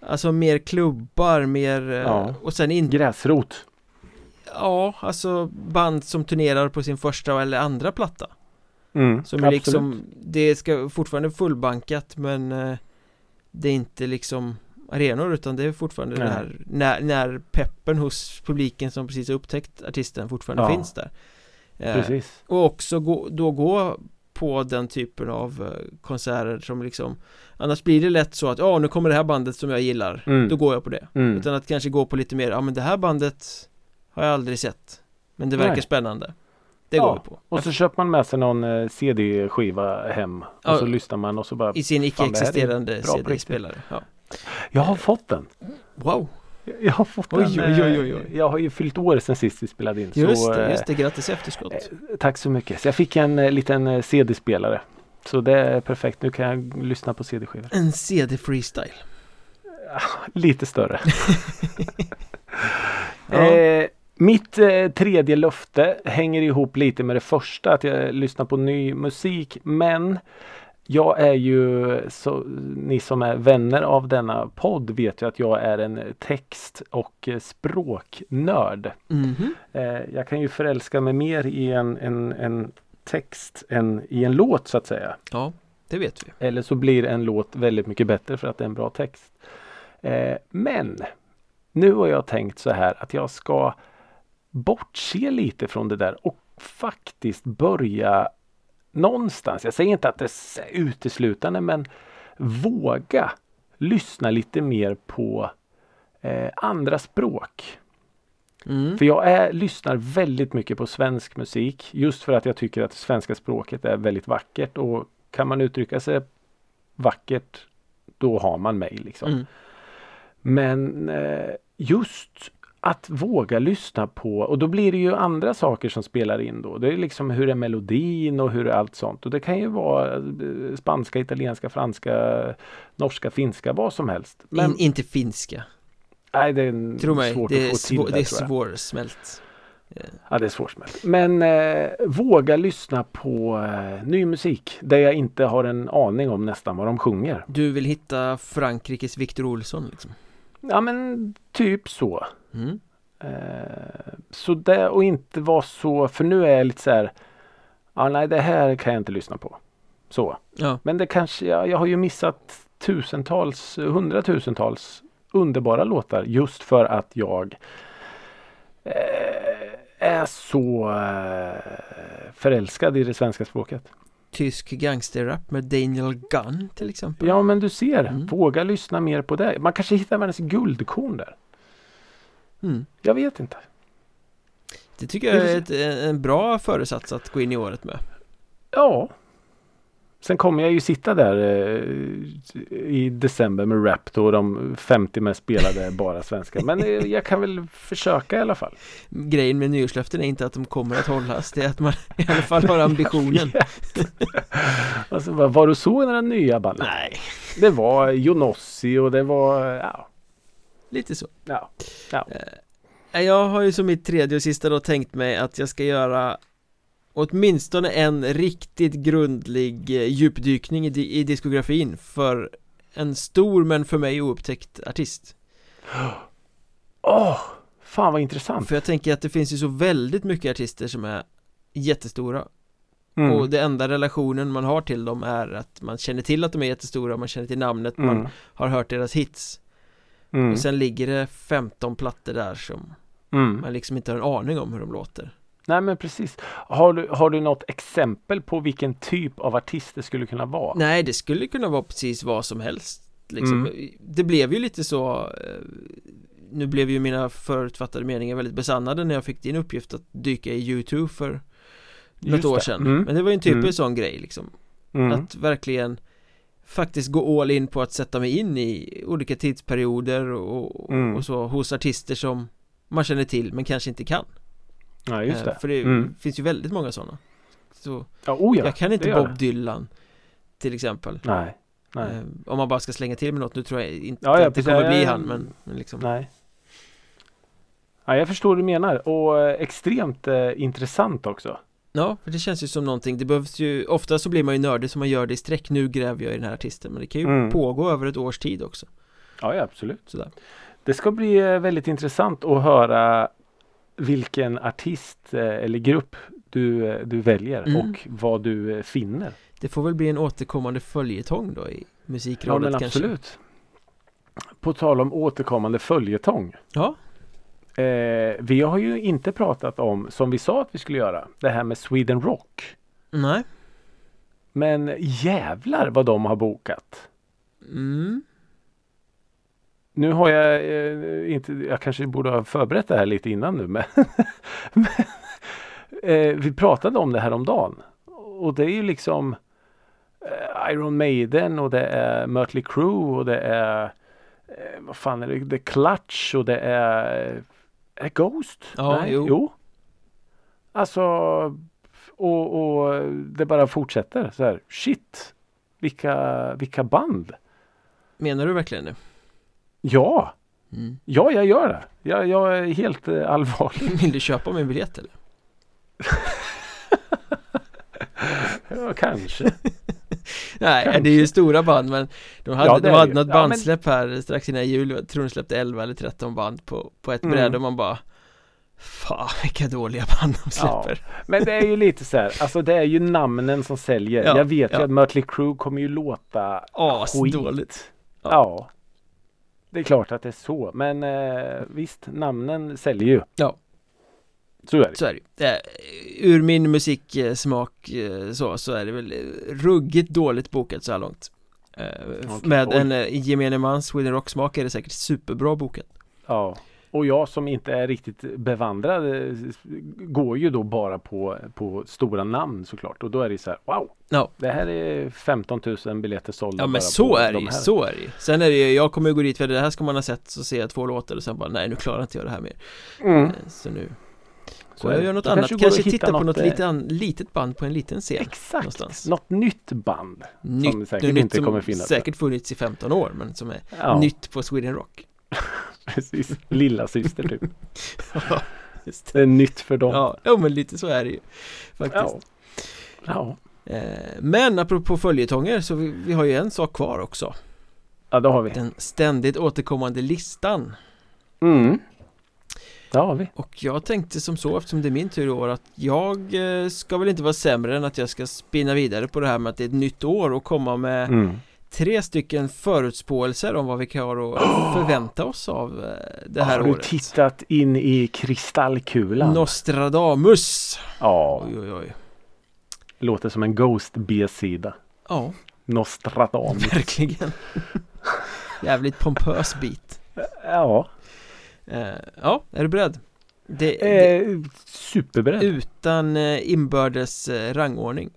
A: Alltså mer klubbar, mer
B: ja. och sen inte Gräsrot
A: Ja, alltså band som turnerar på sin första eller andra platta
B: mm,
A: Som är liksom Det ska fortfarande fullbankat men eh, Det är inte liksom arenor utan det är fortfarande Nej. här när, när peppen hos publiken som precis har upptäckt artisten fortfarande ja. finns där
B: eh, Precis
A: Och också gå, då gå på den typen av eh, konserter som liksom Annars blir det lätt så att ja nu kommer det här bandet som jag gillar mm. Då går jag på det mm. Utan att kanske gå på lite mer, ja men det här bandet Har jag aldrig sett Men det verkar Nej. spännande Det ja. går vi på
B: Och så köper man med sig någon eh, CD-skiva hem Och så lyssnar man och så bara
A: I sin icke-existerande CD-spelare ja.
B: Jag har fått den
A: Wow
B: jag har fått oj, en, oj, oj, oj, Jag har ju fyllt år sen sist vi spelade in.
A: Just så, det, just det. Grattis i efterskott.
B: Eh, tack så mycket. Så jag fick en eh, liten eh, CD-spelare. Så det är perfekt. Nu kan jag lyssna på CD-skivor.
A: En CD-freestyle.
B: Lite större. ja. eh, mitt eh, tredje löfte hänger ihop lite med det första. Att jag lyssnar på ny musik. Men jag är ju, så, ni som är vänner av denna podd vet ju att jag är en text och språknörd.
A: Mm -hmm.
B: jag kan ju förälska mig mer i en, en, en text än i en låt så att säga.
A: Ja, det vet vi.
B: Eller så blir en låt väldigt mycket bättre för att det är en bra text. Eh, men nu har jag tänkt så här att jag ska bortse lite från det där och faktiskt börja någonstans, jag säger inte att det är uteslutande men våga lyssna lite mer på eh, andra språk.
A: Mm.
B: För jag är, lyssnar väldigt mycket på svensk musik just för att jag tycker att svenska språket är väldigt vackert och kan man uttrycka sig vackert då har man mig liksom.
A: Mm.
B: Men eh, just att våga lyssna på och då blir det ju andra saker som spelar in då. Det är liksom hur är melodin och hur är allt sånt. Och det kan ju vara eh, spanska, italienska, franska, norska, finska, vad som helst.
A: Men, In, inte finska.
B: Nej, det är
A: Tro mig,
B: svårt
A: det
B: att få till
A: svår, det, Det är svårsmält.
B: Ja, det är svårsmält. Men eh, våga lyssna på eh, ny musik där jag inte har en aning om nästan vad de sjunger.
A: Du vill hitta Frankrikes Victor Olsson liksom?
B: Ja, men typ så.
A: Mm.
B: Eh, så det och inte vara så, för nu är jag lite så här. Ja, nej, det här kan jag inte lyssna på. Så.
A: Ja.
B: Men det kanske, jag, jag har ju missat tusentals, hundratusentals underbara låtar just för att jag eh, är så eh, förälskad i det svenska språket.
A: Tysk gangsterrap med Daniel Gunn till exempel.
B: Ja men du ser, mm. våga lyssna mer på det. Man kanske hittar världens guldkorn där.
A: Mm.
B: Jag vet inte.
A: Det tycker jag är ett, en bra föresats att gå in i året med.
B: Ja, Sen kommer jag ju sitta där eh, i december med Rap då de 50 mest spelade bara svenska. Men eh, jag kan väl försöka i alla fall.
A: Grejen med nyårslöften är inte att de kommer att hållas. Det är att man i alla fall har ambitionen.
B: alltså, var du så några nya band?
A: Nej.
B: Det var Jonossi och det var ja.
A: Lite så.
B: Ja. ja.
A: Eh, jag har ju som mitt tredje och sista då tänkt mig att jag ska göra åtminstone en riktigt grundlig eh, djupdykning i, i diskografin för en stor men för mig oupptäckt artist
B: Åh, oh, fan vad intressant
A: För jag tänker att det finns ju så väldigt mycket artister som är jättestora mm. Och det enda relationen man har till dem är att man känner till att de är jättestora Man känner till namnet, mm. man har hört deras hits mm. Och sen ligger det 15 plattor där som mm. man liksom inte har en aning om hur de låter
B: Nej men precis. Har du, har du något exempel på vilken typ av artist det skulle kunna vara?
A: Nej det skulle kunna vara precis vad som helst liksom. Mm. Det blev ju lite så eh, Nu blev ju mina förutfattade meningar väldigt besannade när jag fick din uppgift att dyka i YouTube för Något år sedan mm. Men det var ju en typisk mm. sån grej liksom mm. Att verkligen Faktiskt gå all in på att sätta mig in i olika tidsperioder och, mm. och så hos artister som man känner till men kanske inte kan
B: Ja just det.
A: För det mm. finns ju väldigt många sådana Så
B: ja, oh ja,
A: Jag kan inte Bob Dylan Till exempel.
B: Nej, nej. Eh,
A: om man bara ska slänga till med något Nu tror jag inte ja, ja, att det kommer bli han men, men liksom.
B: Nej. Ja jag förstår vad du menar. Och eh, extremt eh, intressant också.
A: Ja, för det känns ju som någonting. Det behövs ju Ofta så blir man ju nördig så man gör det i sträck. Nu gräver jag i den här artisten Men det kan ju mm. pågå över ett års tid också.
B: Ja, ja absolut. Sådär. Det ska bli eh, väldigt intressant att höra vilken artist eh, eller grupp du, eh, du väljer mm. och vad du eh, finner.
A: Det får väl bli en återkommande följetong då i musikrådet
B: ja, men
A: kanske?
B: absolut. På tal om återkommande följetong.
A: Ja.
B: Eh, vi har ju inte pratat om, som vi sa att vi skulle göra, det här med Sweden Rock.
A: Nej.
B: Men jävlar vad de har bokat.
A: Mm.
B: Nu har jag eh, inte, jag kanske borde ha förberett det här lite innan nu men, men eh, Vi pratade om det här om dagen och det är ju liksom eh, Iron Maiden och det är Mötley Crüe och det är eh, Vad fan är det? The Clutch och det är Är det Ghost?
A: Ja, Nej, jo.
B: jo. Alltså och, och det bara fortsätter så här. Shit! Vilka, vilka band!
A: Menar du verkligen det?
B: Ja! Mm. Ja, jag gör det. Jag, jag är helt eh, allvarlig.
A: Vill du köpa min biljett eller?
B: ja, kanske.
A: Nej, kanske. det är ju stora band men de hade, ja, de hade något bandsläpp ja, men... här strax innan jul. Jag tror de släppte 11 eller 13 band på, på ett mm. bräde och man bara Fan vilka dåliga band de släpper
B: ja, Men det är ju lite så här, alltså det är ju namnen som säljer ja, Jag vet ju att Mötley Crüe kommer ju låta
A: As skit dåligt
B: Ja. ja det är klart att det är så men eh, visst namnen säljer ju.
A: Ja.
B: Så är det.
A: Så är det. Eh, ur min musiksmak eh, så, så är det väl ruggigt dåligt bokat så här långt. Eh, okay. Med Oj. en eh, gemene mans Sweden Rock smak är det säkert superbra bokat.
B: Ja. Och jag som inte är riktigt bevandrad eh, går ju då bara på, på stora namn såklart. Och då är det så här wow
A: ja.
B: Det här är 15 000 biljetter sålda
A: Ja men så är det ju, så är det ju. Sen är det ju, jag kommer ju gå dit för det här ska man ha sett så ser jag två låtar och sen bara nej nu klarar inte jag det här mer. Mm. Eh, så nu så jag gör något annat, kanske, kanske titta på något eh, lite an, litet band på en liten scen
B: Exakt, någonstans. något nytt band
A: Nytt, som säkert nytt inte kommer finnas säkert funnits i 15 år men som är ja. nytt på Sweden Rock
B: Precis, lilla syster typ. ja, det. det. är nytt för dem.
A: Ja, ja, men lite så är det ju. Faktiskt.
B: Ja.
A: ja. Eh, men apropå följetonger så vi, vi har ju en sak kvar också.
B: Ja, det har vi.
A: Den ständigt återkommande listan.
B: Mm. Det har vi.
A: Och jag tänkte som så eftersom det är min tur i år att jag eh, ska väl inte vara sämre än att jag ska spinna vidare på det här med att det är ett nytt år och komma med mm tre stycken förutspåelser om vad vi kan oh! förvänta oss av eh, det här
B: året.
A: Har
B: du tittat in i kristallkulan?
A: Nostradamus!
B: Ja. Oj, oj, oj. Låter som en Ghost B-sida.
A: Ja.
B: Nostradamus.
A: Verkligen. Jävligt pompös bit.
B: Ja.
A: Uh, ja, är du beredd?
B: Det, eh, det, superberedd.
A: Utan uh, inbördes rangordning.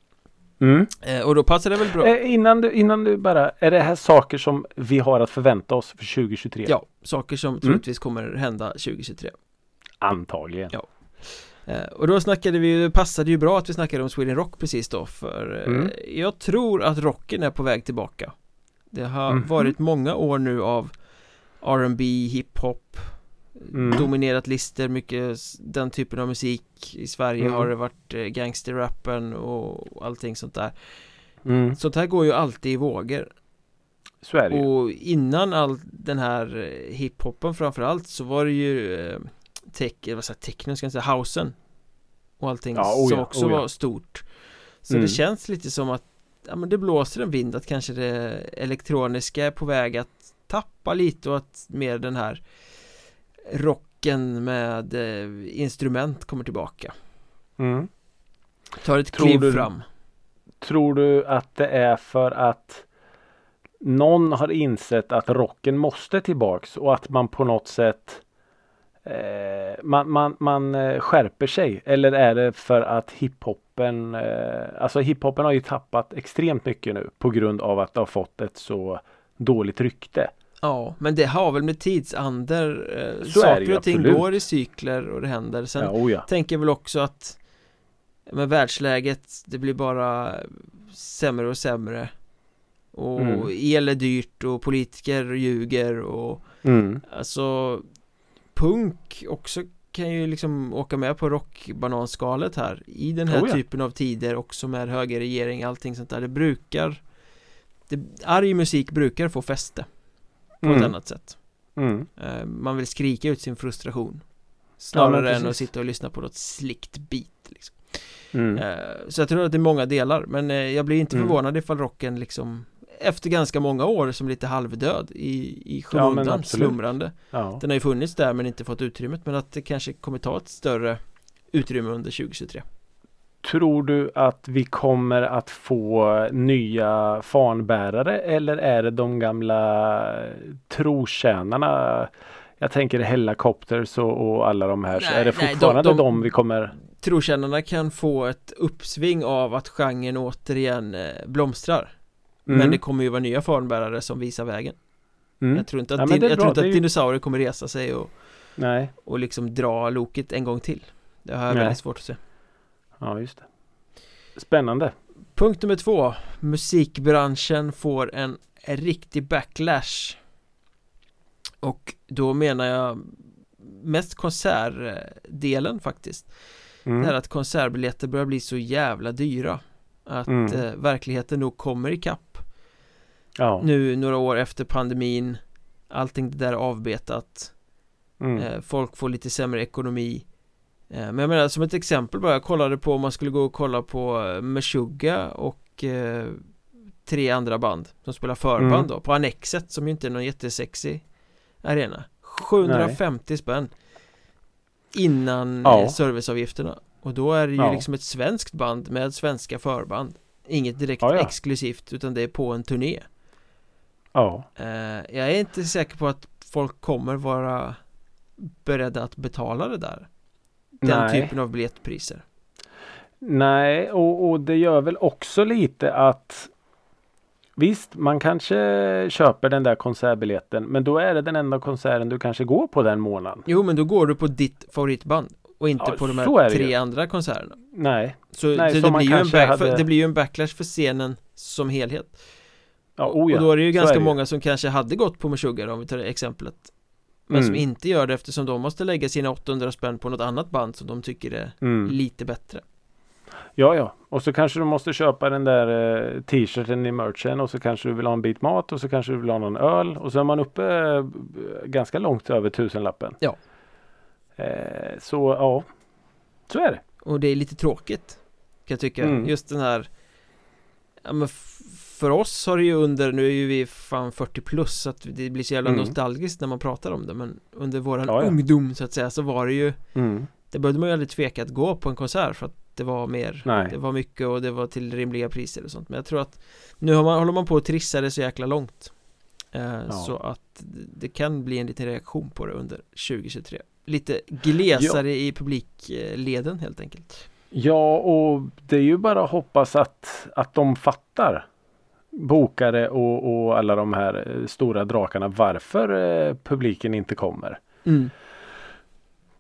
B: Mm.
A: Eh, och då passar det väl bra
B: eh, innan, du, innan du bara, är det här saker som vi har att förvänta oss för 2023?
A: Ja, saker som mm. troligtvis kommer hända 2023
B: Antagligen
A: Ja eh, Och då snackade vi, det passade ju bra att vi snackade om Sweden Rock precis då för mm. Jag tror att rocken är på väg tillbaka Det har mm. varit många år nu av R&B, hiphop mm. Dominerat lister, mycket den typen av musik I Sverige mm. har det varit eh, gangsterrappen och allting sånt där mm. Sånt här går ju alltid i vågor
B: Så är det
A: Och innan all den här eh, hiphopen framförallt så var det ju eh, tech, vad säger techno ska jag säga, housen Och allting ja, oh som också oh ja. var stort Så mm. det känns lite som att ja, men det blåser en vind att kanske det elektroniska är på väg att tappa lite och att mer den här rocken med eh, instrument kommer tillbaka.
B: Mm.
A: Tar ett tror kliv
B: du,
A: fram.
B: Tror du att det är för att någon har insett att rocken måste tillbaks och att man på något sätt eh, man, man, man eh, skärper sig eller är det för att hiphopen eh, Alltså hiphopen har ju tappat extremt mycket nu på grund av att det har fått ett så dåligt rykte.
A: Ja, men det har väl med tidsander eh, så Saker och ting absolut. går i cykler och det händer. Sen ja, oh ja. tänker jag väl också att med världsläget, det blir bara sämre och sämre och mm. el är dyrt och politiker ljuger och mm. alltså punk också kan ju liksom åka med på rockbananskalet här i den här oh ja. typen av tider också med högerregering allting sånt där det brukar det, arg musik brukar få fäste på mm. ett annat sätt mm. uh, man vill skrika ut sin frustration snarare ja, än att sitta och lyssna på något slickt beat liksom. Mm. Uh, så jag tror att det är många delar men uh, jag blir inte mm. förvånad ifall rocken liksom efter ganska många år som lite halvdöd i, i skymundan, ja, slumrande ja. Den har ju funnits där men inte fått utrymmet men att det kanske kommer ta ett större utrymme under 2023
B: Tror du att vi kommer att få nya fanbärare eller är det de gamla trotjänarna? Jag tänker Hellacopters och, och alla de här. Nej, är det fortfarande nej, de, de, de vi kommer
A: Trotjänarna kan få ett uppsving av att genren återigen eh, blomstrar. Mm. Men det kommer ju vara nya fanbärare som visar vägen. Mm. Jag tror inte att, ja, din, jag tror inte att ju... dinosaurier kommer resa sig och
B: Nej.
A: Och liksom dra loket en gång till. Det har jag väldigt svårt att se
B: Ja just det Spännande
A: Punkt nummer två Musikbranschen får en riktig backlash Och då menar jag Mest konsertdelen faktiskt mm. Det här att konsertbiljetter börjar bli så jävla dyra Att mm. eh, verkligheten nog kommer ikapp ja. Nu några år efter pandemin Allting det där avbetat mm. eh, Folk får lite sämre ekonomi Men jag menar som ett exempel bara Jag kollade på om man skulle gå och kolla på eh, Meshuggah och eh, Tre andra band Som spelar förband mm. då På Annexet som ju inte är någon jättesexig Arena 750 Nej. spänn Innan ja. Eh, serviceavgifterna Och då är det ju ja. liksom ett svenskt band med svenska förband Inget direkt ja, exklusivt utan det är på en turné
B: Ja
A: eh, Jag är inte säker på att folk kommer vara beredda att betala det där Den Nej. typen av biljettpriser
B: Nej och, och det gör väl också lite att Visst, man kanske köper den där konsertbiljetten men då är det den enda konserten du kanske går på den månaden.
A: Jo, men då går du på ditt favoritband och inte ja, på de här tre ju. andra konserterna.
B: Nej.
A: Så, Nej, det, det, blir ju en back, hade... det blir ju en backlash för scenen som helhet.
B: Ja, oh ja.
A: Och då är det ju ganska det. många som kanske hade gått på Meshuggah om vi tar det exemplet Men mm. som inte gör det eftersom de måste lägga sina 800 spänn på något annat band som de tycker är mm. lite bättre
B: Ja, ja. Och så kanske du måste köpa den där eh, t-shirten i merchen och så kanske du vill ha en bit mat och så kanske du vill ha någon öl och så är man uppe eh, ganska långt över tusenlappen.
A: Ja.
B: Eh, så ja, så är det.
A: Och det är lite tråkigt kan jag tycka. Mm. Just den här ja, men för oss har det ju under, nu är ju vi fan 40 plus så att det blir så jävla mm. nostalgiskt när man pratar om det men under våran ja, ja. ungdom så att säga så var det ju mm. Det behövde man ju aldrig tveka att gå på en konsert för att det var mer Nej. Det var mycket och det var till rimliga priser och sånt men jag tror att Nu har man, håller man på att trissa det så jäkla långt eh, ja. Så att det kan bli en liten reaktion på det under 2023 Lite glesare i publikleden helt enkelt
B: Ja och det är ju bara att hoppas att, att de fattar bokare och, och alla de här eh, stora drakarna varför eh, publiken inte kommer.
A: Mm.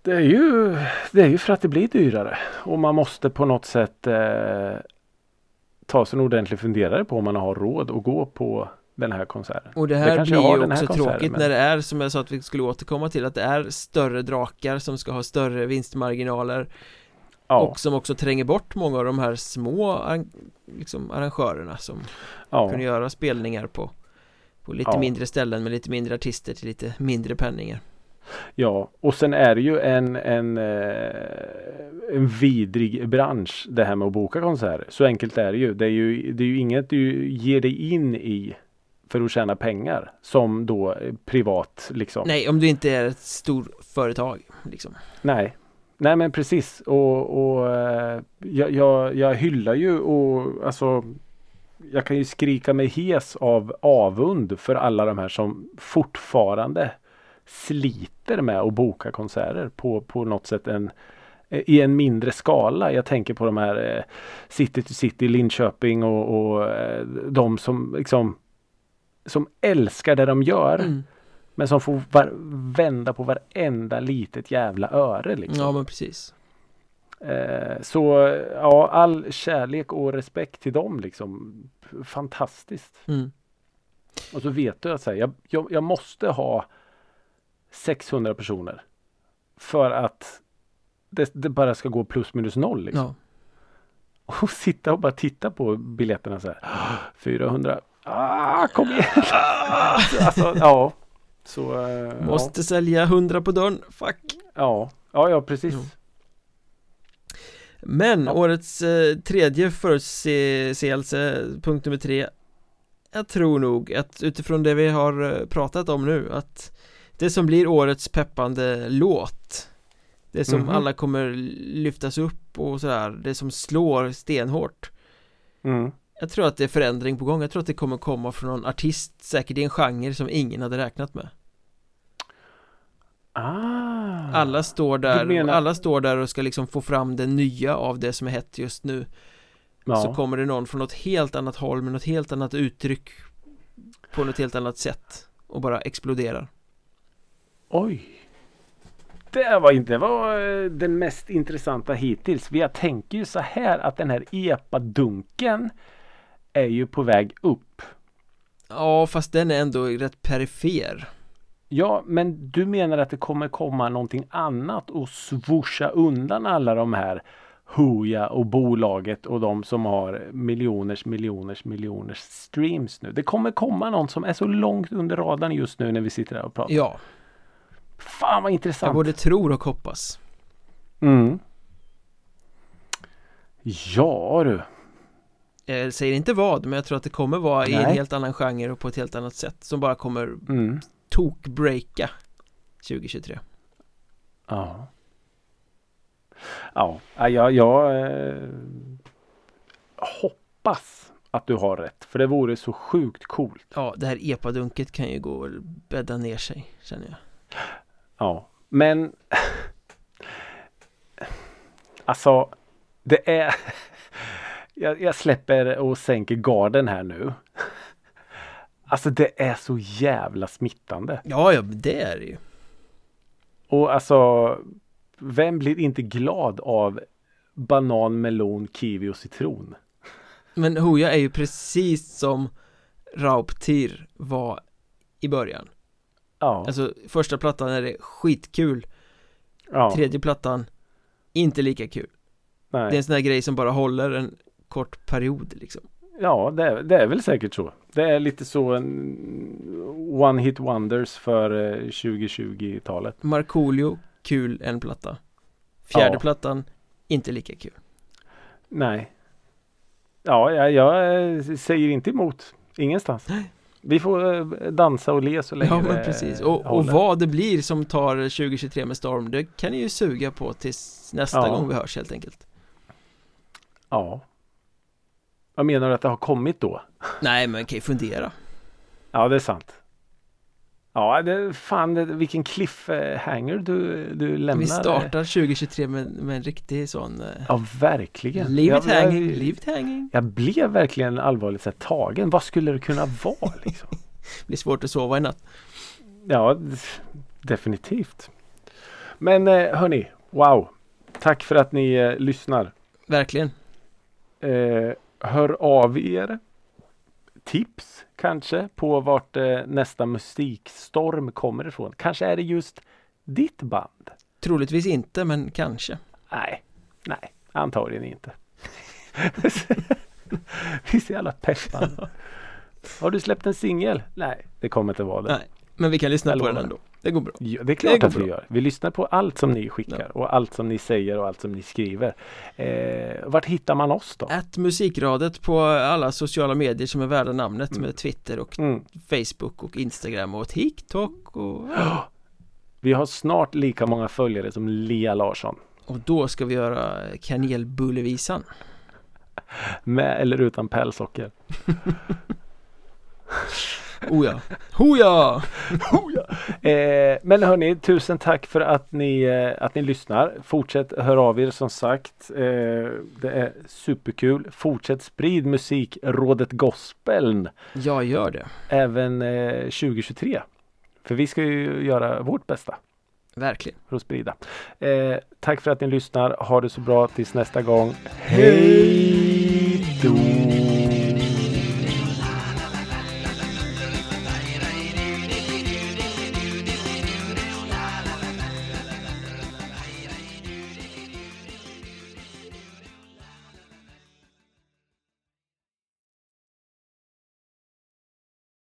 B: Det är ju Det är ju för att det blir dyrare och man måste på något sätt eh, ta sig en ordentlig funderare på om man har råd att gå på den här konserten.
A: Och det här det blir ju också tråkigt men... när det är som jag sa att vi skulle återkomma till att det är större drakar som ska ha större vinstmarginaler ja. och som också tränger bort många av de här små liksom, arrangörerna som ja. kunde göra spelningar på, på lite ja. mindre ställen med lite mindre artister till lite mindre penningar.
B: Ja, och sen är det ju en, en, eh, en vidrig bransch det här med att boka konserter. Så enkelt är det ju. Det är ju, det är ju inget du ger dig in i för att tjäna pengar som då privat liksom.
A: Nej, om du inte är ett stort företag liksom.
B: Nej, nej men precis och, och eh, jag, jag, jag hyllar ju och alltså jag kan ju skrika mig hes av avund för alla de här som fortfarande sliter med att boka konserter på, på något sätt en, i en mindre skala. Jag tänker på de här eh, City to City, Linköping och, och eh, de som liksom som älskar det de gör. Mm. Men som får vända på varenda litet jävla öre. Liksom.
A: Ja men precis.
B: Eh, så ja, all kärlek och respekt till dem liksom. Fantastiskt. Mm. Och så vet du att här, jag, jag, jag måste ha 600 personer. För att det, det, bara ska gå plus minus noll. Liksom. Ja. Och sitta och bara titta på biljetterna så här. 400. Ah, kom igen! alltså, ja. Så, uh,
A: Måste ja. sälja 100 på dörren. Fuck.
B: Ja, ja, ja precis. Jo.
A: Men ja. årets eh, tredje förutseelse, punkt nummer tre Jag tror nog att utifrån det vi har eh, pratat om nu att Det som blir årets peppande låt Det som mm -hmm. alla kommer lyftas upp och sådär Det som slår stenhårt mm. Jag tror att det är förändring på gång. Jag tror att det kommer komma från någon artist. Säkert i en genre som ingen hade räknat med.
B: Ah,
A: alla står där, menar... alla står där och ska liksom få fram det nya av det som är hett just nu. Ja. Så kommer det någon från något helt annat håll med något helt annat uttryck På något helt annat sätt och bara exploderar.
B: Oj. Det var inte var eh, den mest intressanta hittills. Jag tänker ju så här att den här epadunken är ju på väg upp.
A: Ja, fast den är ändå rätt perifer.
B: Ja, men du menar att det kommer komma någonting annat och svoscha undan alla de här Hooja och bolaget och de som har miljoners miljoners miljoners streams nu. Det kommer komma någon som är så långt under radarn just nu när vi sitter här och pratar.
A: Ja.
B: Fan vad intressant. Jag
A: både tror och hoppas.
B: Mm. Ja du.
A: Jag säger inte vad, men jag tror att det kommer vara Nej. i en helt annan genre och på ett helt annat sätt som bara kommer mm. tokbreaka 2023
B: Ja. Ja, jag, jag eh, hoppas att du har rätt för det vore så sjukt coolt.
A: Ja, det här epadunket kan ju gå och bädda ner sig känner jag.
B: Ja, men Alltså Det är jag, jag släpper och sänker garden här nu Alltså det är så jävla smittande.
A: Ja, ja, det är det ju.
B: Och alltså, vem blir inte glad av banan, melon, kiwi och citron?
A: Men Hooja är ju precis som Rauptir var i början. Ja. Alltså första plattan är det skitkul. Ja. Tredje plattan, inte lika kul. Nej. Det är en sån här grej som bara håller en kort period liksom.
B: Ja, det är, det är väl säkert så. Det är lite så en one hit wonders för 2020-talet.
A: Eh, Markoolio, kul en platta. Fjärde ja. plattan, inte lika kul.
B: Nej. Ja, jag, jag eh, säger inte emot. Ingenstans. Vi får eh, dansa och le så länge
A: Ja men precis och, och vad det blir som tar 2023 med storm Det kan ni ju suga på tills nästa ja. gång vi hörs helt enkelt
B: Ja vad menar du att det har kommit då?
A: Nej men kan ju fundera.
B: Ja det är sant. Ja det, fan det, vilken cliffhanger du, du lämnar.
A: Vi startar 2023 med, med en riktig sån eh,
B: Ja verkligen.
A: Leave it hanging, leave it hanging.
B: Jag blev verkligen allvarligt så tagen. Vad skulle det kunna vara liksom?
A: det blir svårt att sova i natt.
B: Ja definitivt. Men eh, hörni, wow. Tack för att ni eh, lyssnar.
A: Verkligen.
B: Eh, hör av er tips kanske på vart eh, nästa musikstorm kommer ifrån. Kanske är det just ditt band?
A: Troligtvis inte, men kanske.
B: Nej, nej, antagligen inte. Vi är så jävla peppade. Har du släppt en singel? Nej, det kommer inte vara det. Nej,
A: men vi kan lyssna på den ändå. Det går bra.
B: Ja, det är klart det att vi gör. Vi lyssnar på allt som ni skickar ja. och allt som ni säger och allt som ni skriver. Eh, vart hittar man oss då?
A: Att Musikradet på alla sociala medier som är värda namnet mm. med Twitter och mm. Facebook och Instagram och TikTok och... Ja.
B: Vi har snart lika många följare som Lia Larsson.
A: Och då ska vi göra kanelbullevisan.
B: Med eller utan pälsocker.
A: Oh ja, oh ja!
B: oh ja. Eh, men hörni, tusen tack för att ni, eh, att ni lyssnar. Fortsätt höra av er som sagt. Eh, det är superkul. Fortsätt sprid musikrådet Gospeln.
A: Jag gör det.
B: Även 2023. För vi ska ju göra vårt bästa.
A: Verkligen.
B: För att sprida. Eh, tack för att ni lyssnar. Ha det så bra tills nästa gång. Hej då!